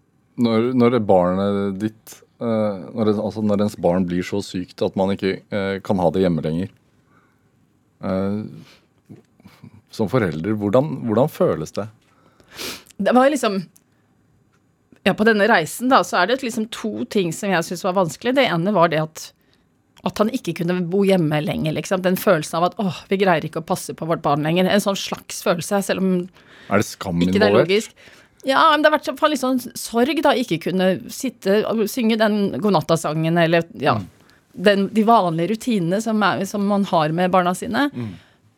når, når barnet ditt øh, når, altså når ens barn blir så sykt at man ikke øh, kan ha det hjemme lenger øh, Som forelder, hvordan, hvordan føles det? Det var liksom Ja, på denne reisen, da, så er det liksom to ting som jeg syns var vanskelig. Det ene var det at at han ikke kunne bo hjemme lenger, liksom. Den følelsen av at åh, vi greier ikke å passe på vårt barn lenger. En sånn slags følelse, selv om Er det skam ikke det er logisk. Ja, men det har vært litt sånn sorg, da. Ikke kunne sitte og synge den godnattasangen, eller ja. Den, de vanlige rutinene som, er, som man har med barna sine.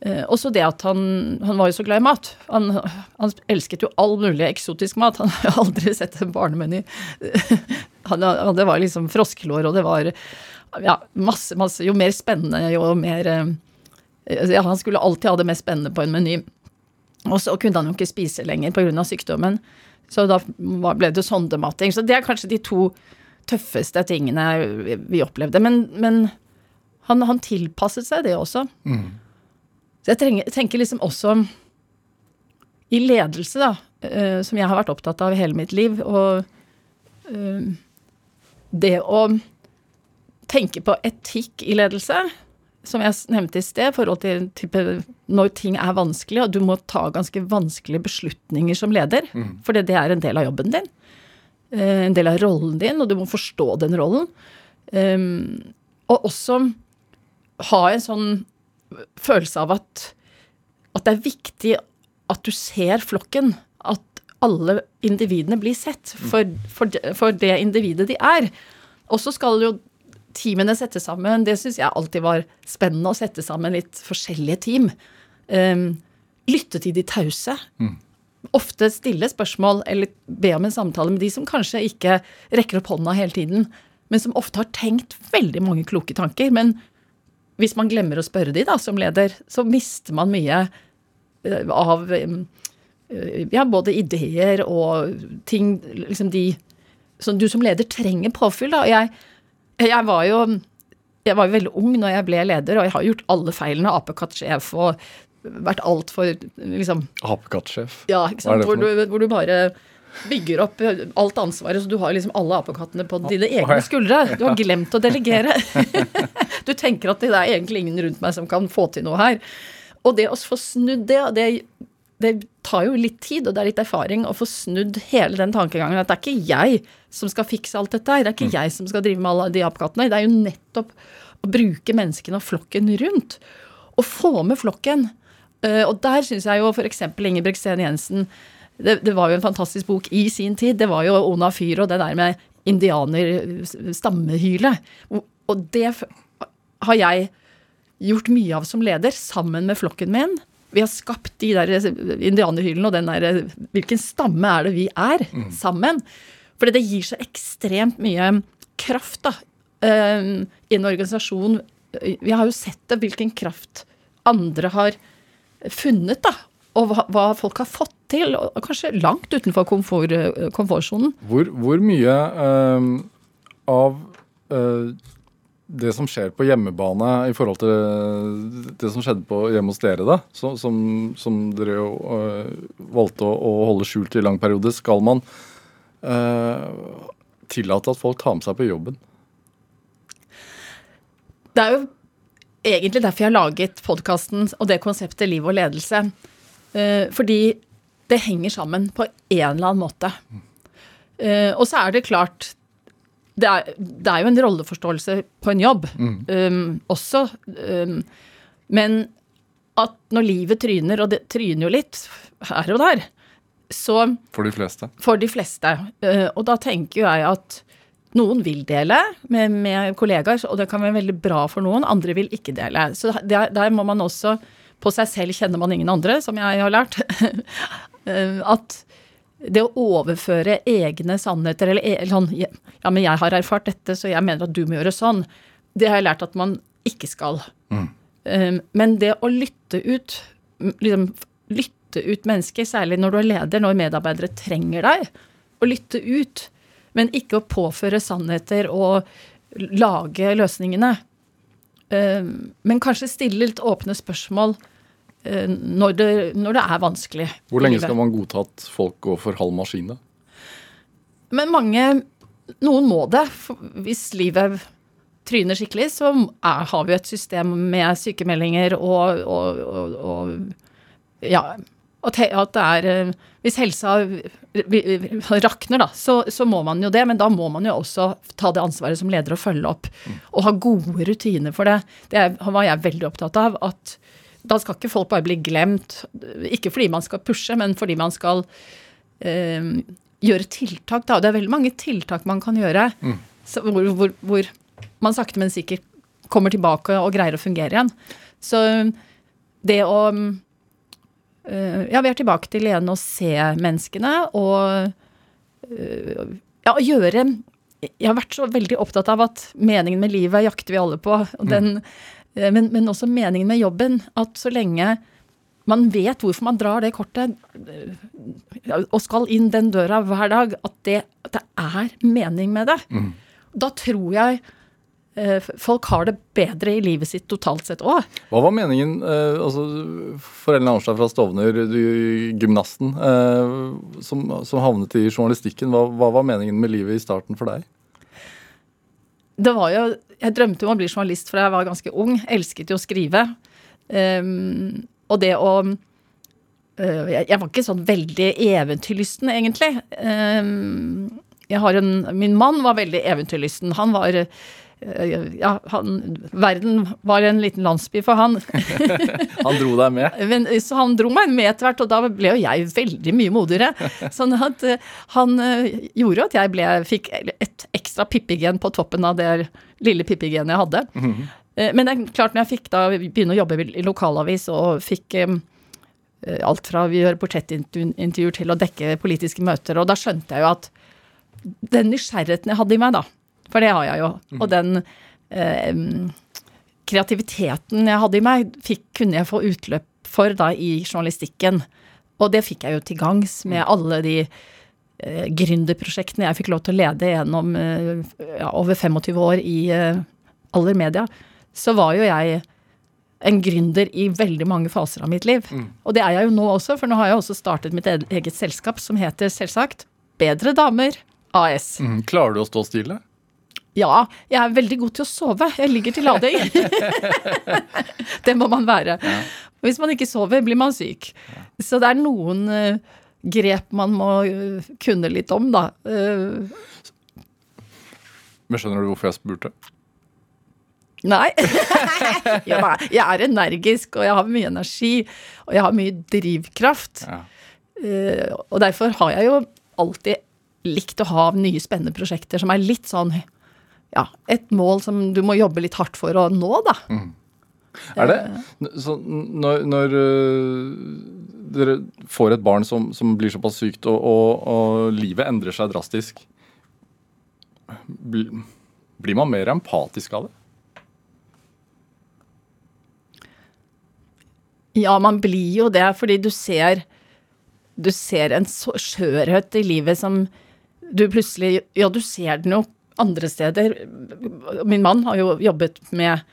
Eh, også det at han, han var jo så glad i mat. Han, han elsket jo all mulig eksotisk mat. Han har aldri sett en barnemeny. Det var liksom froskelår, og det var ja, masse, masse Jo mer spennende, jo mer eh, ja, Han skulle alltid ha det mest spennende på en meny. Og så kunne han jo ikke spise lenger pga. sykdommen. Så da ble det sondemating. Så det er kanskje de to tøffeste tingene vi opplevde. Men, men han, han tilpasset seg det også. Så jeg trenger, tenker liksom også i ledelse, da, uh, som jeg har vært opptatt av hele mitt liv, og uh, det å tenke på etikk i ledelse, som jeg nevnte i sted, forhold til type, når ting er vanskelig, og du må ta ganske vanskelige beslutninger som leder, for det er en del av jobben din. eh, En del av rollen din, og du må forstå den rollen. Um, og også ha en sånn følelse av at, at det er viktig at du ser flokken. At alle individene blir sett for, for, det- for det individet de er. Og så skal jo teamene settes sammen Det syns jeg alltid var spennende, å sette sammen litt forskjellige team. Um, lytte til de tause. Ofte stille spørsmål eller be om en samtale med de som kanskje ikke rekker opp hånda hele tiden, men som ofte har tenkt veldig mange kloke tanker. Men hvis man glemmer å spørre de da, som leder, så mister man mye eh, av eh, ja, både ideer og ting liksom de som du som leder trenger påfyll. Da. Og jeg, jeg var jo jeg var jo veldig ung når jeg ble leder, og jeg har gjort alle feilene. Apekattsjef og vært altfor liksom Apekattsjef. Ja, ikke sant. Hvor du, hvor du bare bygger opp alt ansvaret, så du har liksom alle apekattene på dine egne skuldre. Du har glemt å delegere. Du tenker at det er egentlig ingen rundt meg som kan få til noe her. Og det å få snudd det, det, det tar jo litt tid, og det er litt erfaring å få snudd hele den tankegangen. At det er ikke jeg som skal fikse alt dette her. Det er ikke jeg som skal drive med alle de apekattene. Det er jo nettopp å bruke menneskene og flokken rundt. Og få med flokken. Eh, og der syns jeg jo f.eks. Ingebrigtsen Jensen det, det var jo en fantastisk bok i sin tid. Det var jo Ona Fyr og det der med indianer-stammehylet. Og det har jeg gjort mye av som leder, sammen med flokken min. Vi har skapt de der indianerhylene og den der Hvilken stamme er det vi er sammen? For det gir så ekstremt mye kraft da, eh, i en organisasjon. Vi har jo sett det, hvilken kraft andre har funnet, da. og hva, hva folk har fått til, og kanskje langt utenfor komfort, eh, komfortsonen. Hvor, hvor mye eh, av eh, det som skjer på hjemmebane i forhold til det som skjedde på hjemme hos dere, da, som, som, som, dere jo øh, valgte å, å, holde skjult i lang periode, skal man øh, tillate at folk tar med seg på jobben? Det er jo egentlig derfor jeg har laget podkasten og det konseptet liv og ledelse. Øh, fordi det henger sammen på en eller annen måte. Uh, og så er det klart det er, det er, jo en rolleforståelse på en jobb mm. um, også. Um, men at når livet tryner, og det tryner jo litt her og der, så For de fleste? For de fleste. Uh, og da tenker jeg at noen vil dele med, med, kollegaer, og det kan være veldig bra for noen. Andre vil ikke dele. Så der, der må man også På seg selv kjenner man ingen andre, som jeg har lært. Uh, at det å overføre egne sannheter eller e, sånn Ja, men jeg har erfart dette, så jeg mener at du må gjøre sånn. Det har jeg lært at man ikke skal. Mm. Um, men det å lytte ut liksom, Lytte ut mennesker, særlig når du er leder, når medarbeidere trenger deg, å lytte ut, men ikke å påføre sannheter og lage løsningene. Um, men kanskje stille litt åpne spørsmål når det, når det, er vanskelig. Hvor lenge skal man godta at folk går for halv maskin, da? Men mange Noen må det. Hvis livet tryner skikkelig, så er, har vi et system med sykemeldinger og, og, og, og ja, at, det er eh, Hvis helsa rakner, da, så, så, må man jo det. Men da må man jo også ta det ansvaret som leder og følge opp. Og ha gode rutiner for det. Det var jeg veldig opptatt av. at da skal ikke folk bare bli glemt. Ikke fordi man skal pushe, men fordi man skal eh, gjøre tiltak. Da. Det er veldig mange tiltak man kan gjøre mm. hvor, hvor, hvor, man sakte, men sikkert kommer tilbake og greier å fungere igjen. Så det å eh, Ja, vi er tilbake til igjen å se menneskene og eh, ja, gjøre Jeg har vært så veldig opptatt av at meningen med livet jakter vi alle på. og den mm men, men, også meningen med jobben. At så lenge man vet hvorfor man drar det kortet eh, og skal inn den døra hver dag, at det, at det er mening med det. Mm. Da tror jeg eh, folk har det bedre i livet sitt totalt sett òg. Hva var meningen eh, altså, For Ellen Arnstad fra Stovner, du, gymnasten eh, som, som, havnet i journalistikken. Hva, hva var meningen med livet i starten for deg? Det var jo jeg drømte om å bli journalist fra jeg var ganske ung. Elsket jo å skrive. Um, og det å uh, jeg, jeg, var ikke sånn veldig eventyrlysten, egentlig. Um, jeg har en, min mann var veldig eventyrlysten. Han var ja, han, verden var en liten landsby for han. han dro deg med? Men, så han dro meg med etter hvert, og da ble jo jeg veldig mye modigere. Sånn at uh, han gjorde at jeg ble, fikk et ekstra pippigen på toppen av det lille pippigenet jeg hadde. Mm -hmm. men det er klart, når jeg fikk da begynne å jobbe i lokalavis og fikk alt fra vi gjør portrettintervjuer til å dekke politiske møter, og da skjønte jeg jo at den nysgjerrigheten jeg hadde i meg, da, for det har jeg jo. Mm. Og den eh, kreativiteten jeg hadde i meg, fikk, kunne jeg få utløp for da i journalistikken. Og det fikk jeg jo til gangs med mm. alle de eh, gründerprosjektene jeg fikk lov til å lede gjennom eh, ja, over 25 år i eh, Aller Media. Så var jo jeg en gründer i veldig mange faser av mitt liv. Mm. Og det er jeg jo nå også, for nå har jeg også startet mitt eget selskap som heter selvsagt Bedre Damer AS. Mm. Klarer du å stå stille? Ja, jeg er veldig god til å sove. Jeg ligger til lading. det må man være. Ja. Hvis man ikke sover, blir man syk. Ja. Så det er noen uh, grep man må uh, kunne litt om, da. Uh, Men skjønner du hvorfor jeg spurte? Nei. jeg er energisk, og jeg har mye energi. Og jeg har mye drivkraft. Ja. og derfor har jeg jo alltid likt å ha nye, spennende prosjekter som er litt sånn ja, et mål som du må jobbe litt hardt for å nå, da. Mm. Er det så når, når uh, dere får et barn som, som blir såpass sykt, og, og, og, livet endrer seg drastisk, blir, blir man mer empatisk av det? Ja, man blir jo det, fordi du ser Du ser en skjørhet i livet som du plutselig Ja, du ser den jo andre steder. Min mann har jo jobbet med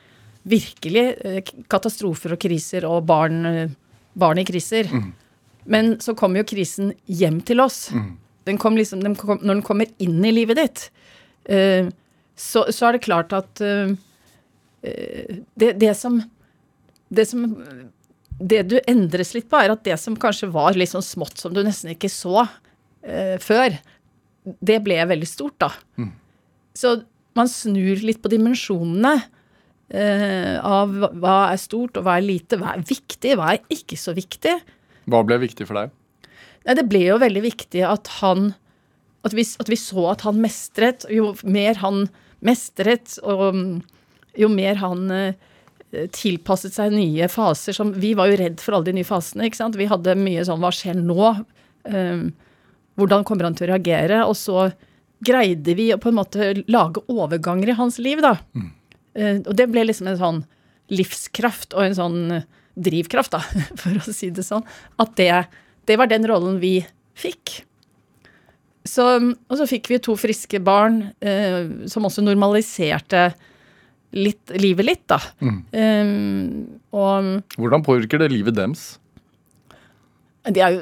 virkelig eh, katastrofer og kriser og barn, eh, barn i kriser. Men så kommer jo krisen hjem til oss. Den kom liksom, den kom, når den kommer inn i livet ditt, eh, så, så er det klart at det, det som det som Det du endres litt på, er at det som kanskje var litt sånn smått, som du nesten ikke så eh, før, det ble veldig stort, da. Så man snur litt på dimensjonene eh, av hva- er stort, og hva er lite, hva er viktig, hva er ikke så viktig. Hva ble viktig for deg? Nei, det ble jo veldig viktig at han at vi, at vi så at han mestret. Jo mer han mestret, og mm, jo mer han eh, tilpasset seg nye faser som Vi var jo redd for alle de nye fasene, ikke sant. Vi hadde mye sånn Hva skjer nå? Eh, hvordan kommer han til å reagere? Og så greide vi å på en måte lage overganger i hans liv, da. Eh, og det ble liksom en sånn livskraft og en sånn drivkraft, da, for å si det sånn. At det, det var den rollen vi fikk. Så, og så fikk vi to friske barn eh, som også normaliserte litt, livet litt, da. Eh, og Hvordan påvirker det livet deres? det er jo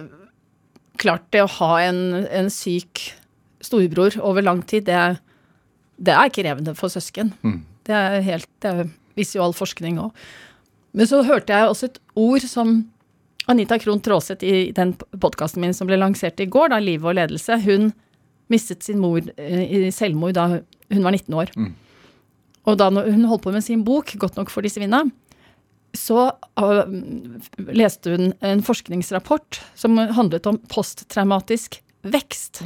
klart, det å ha en, en syk storebror over lang tid, det, det er krevende for søsken. Det er helt, det viser jo all forskning òg. Men så hørte jeg også et ord som Anita Krohn Traaseth i den podkasten min som ble lansert i går, da, 'Liv og ledelse', hun mistet sin mor eh, i selvmord da hun var 19 år. Og da hun holdt på med sin bok, 'Godt nok for de svinna', så uh, leste hun en forskningsrapport som handlet om posttraumatisk vekst.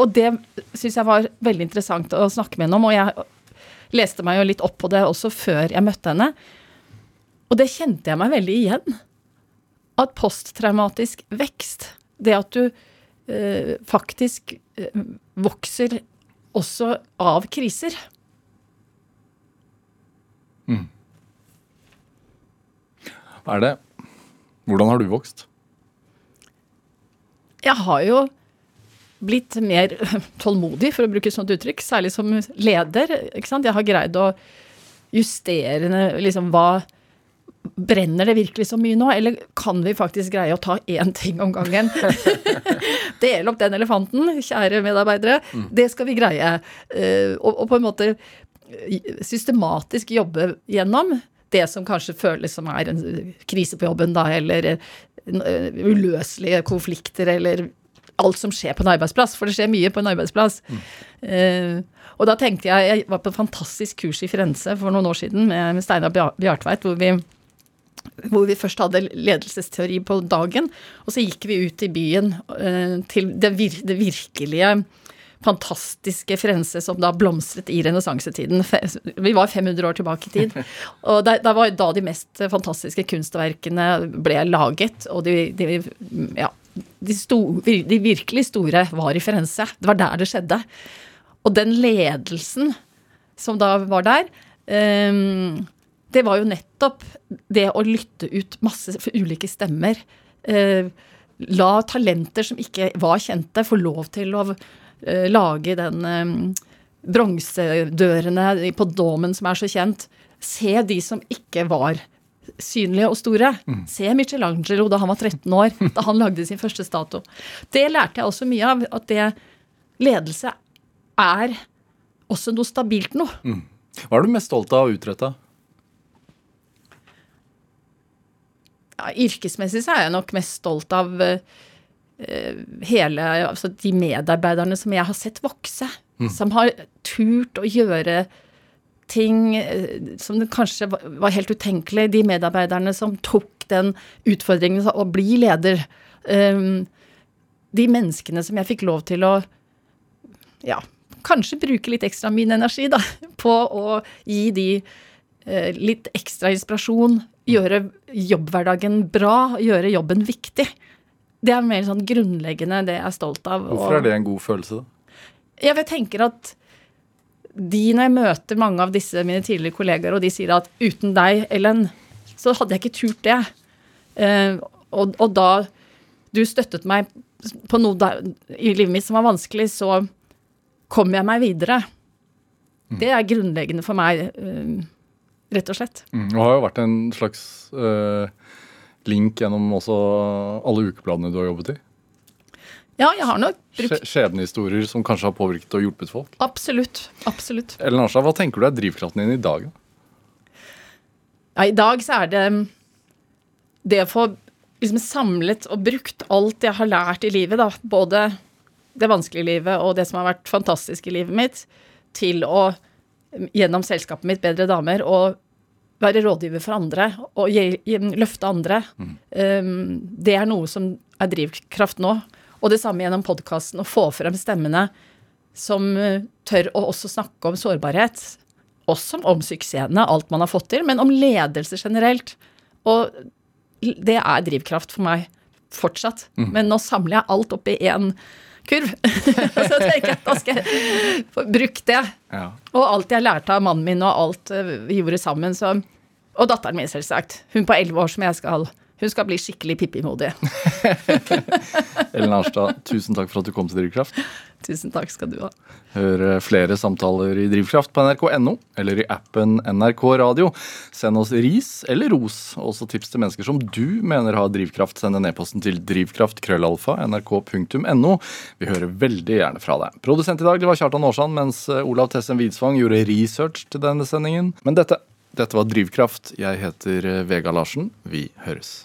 Og det syns jeg var veldig interessant å snakke med henne om, og jeg leste meg jo litt opp på det også før jeg møtte henne. Og det kjente jeg meg veldig igjen. At posttraumatisk vekst, det at du eh, faktisk eh, vokser også av kriser. Er det Hvordan har du vokst? Jeg har jo blitt mer tålmodig, for å bruke et sånt uttrykk, særlig som leder. Jeg har greid å justere liksom hva Brenner det virkelig så mye nå, eller kan vi faktisk greie å ta én ting om gangen? Dele opp den elefanten, kjære medarbeidere. Det skal vi greie. Eh, og, og på en måte systematisk jobbe gjennom det som kanskje føles som er en krise på jobben, da, eller eh, uløselige konflikter, eller alt som skjer på en arbeidsplass, for det skjer mye på en arbeidsplass. Eh, og da tenkte jeg Jeg var på et fantastisk kurs i Firenze for noen år siden med, med Steinar Bjartveit, hvor vi hvor vi først hadde ledelsesteori på dagen, og så gikk vi ut i byen uh, til det, vir det virkelige fantastiske Firenze som da blomstret i renessansetiden. Vi var 500 år tilbake i tid. Og det, det var da de mest fantastiske kunstverkene ble laget, og de, de ja, de, sto, de virkelig store var i Firenze. Det var der det skjedde. Og den ledelsen som da var der, um, det var jo nettopp det å lytte ut masse ulike stemmer. Uh, la talenter som ikke var kjente, få lov til å uh, lage den um, bronsedørene på Domen som er så kjent. Se de som ikke var synlige og store. Se Michelangelo da han var 13 år, da han lagde sin første statue. Det lærte jeg også mye av, at det ledelse er også noe stabilt noe. Hva er du mest stolt av å utrette? ja, yrkesmessig så er jeg nok mest stolt av uh, hele Altså de medarbeiderne som jeg har sett vokse. Som har turt å gjøre ting eh, som kanskje var, helt utenkelig. De medarbeiderne som tok den utfordringen å bli leder. Um, de menneskene som jeg fikk lov til å ja, kanskje bruke litt ekstra min energi da, på å gi de eh, litt ekstra inspirasjon, gjøre jobbhverdagen bra, gjøre jobben viktig. Det er mer sånn grunnleggende det jeg er stolt av. Hvorfor er det en god følelse, da? Jeg tenker at de, når jeg møter mange av disse mine tidligere kollegaer, og de sier at uten deg, Ellen, så hadde jeg ikke turt det. Eh, og, og da du støttet meg på noe der, i livet mitt som var vanskelig, så kom jeg meg videre. Det er grunnleggende for meg, eh, rett og slett. Mm, Det har jo vært en slags eh, link gjennom også alle ukebladene du har jobbet i. Ja, jeg har nok brukt skjebnehistorier som kanskje har påvirket og hjulpet folk. Absolutt. Absolutt. Ellen Arnstad, hva tenker du er drivkraften din i dag? Ja, I dag så er det det å få liksom samlet og brukt alt jeg har lært i livet, da, både det vanskelige livet og det som har vært fantastisk i livet mitt, til å gjennom selskapet mitt Bedre damer og være rådgiver for andre og løfte andre. Um, det er noe som er drivkraft nå. Og det samme gjennom podkasten, å få frem stemmene som uh, tør å også snakke om sårbarhet. Også om suksessene, alt man har fått til, men om ledelse generelt. Og det er drivkraft for meg fortsatt. Men nå samler jeg alt opp i én kurv. så tenker jeg at da skal jeg få brukt det. Ja. Og alt jeg lærte av mannen min, og alt eh, vi gjorde sammen. Så, og datteren min, selvsagt. Hun på elleve år som jeg skal Hun skal bli skikkelig Pippi-modig. Ellen Arnstad, tusen takk for at du kom til Drivkraft. Tusen takk skal du ha. Hør eh, flere samtaler i Drivkraft på nrk.no eller i appen NRK Radio. Send oss ris eller ros, og også tips til mennesker som du mener har drivkraft. Send en e-posten til drivkraftkrøllalfa nrk.no. Vi hører veldig gjerne fra deg. Produsent i dag det var Kjartan Aarsand, mens eh, Olav Tessen Widsvang gjorde research til denne sendingen. Men dette, dette var Drivkraft. Jeg heter eh, Vega Larsen. Vi høres.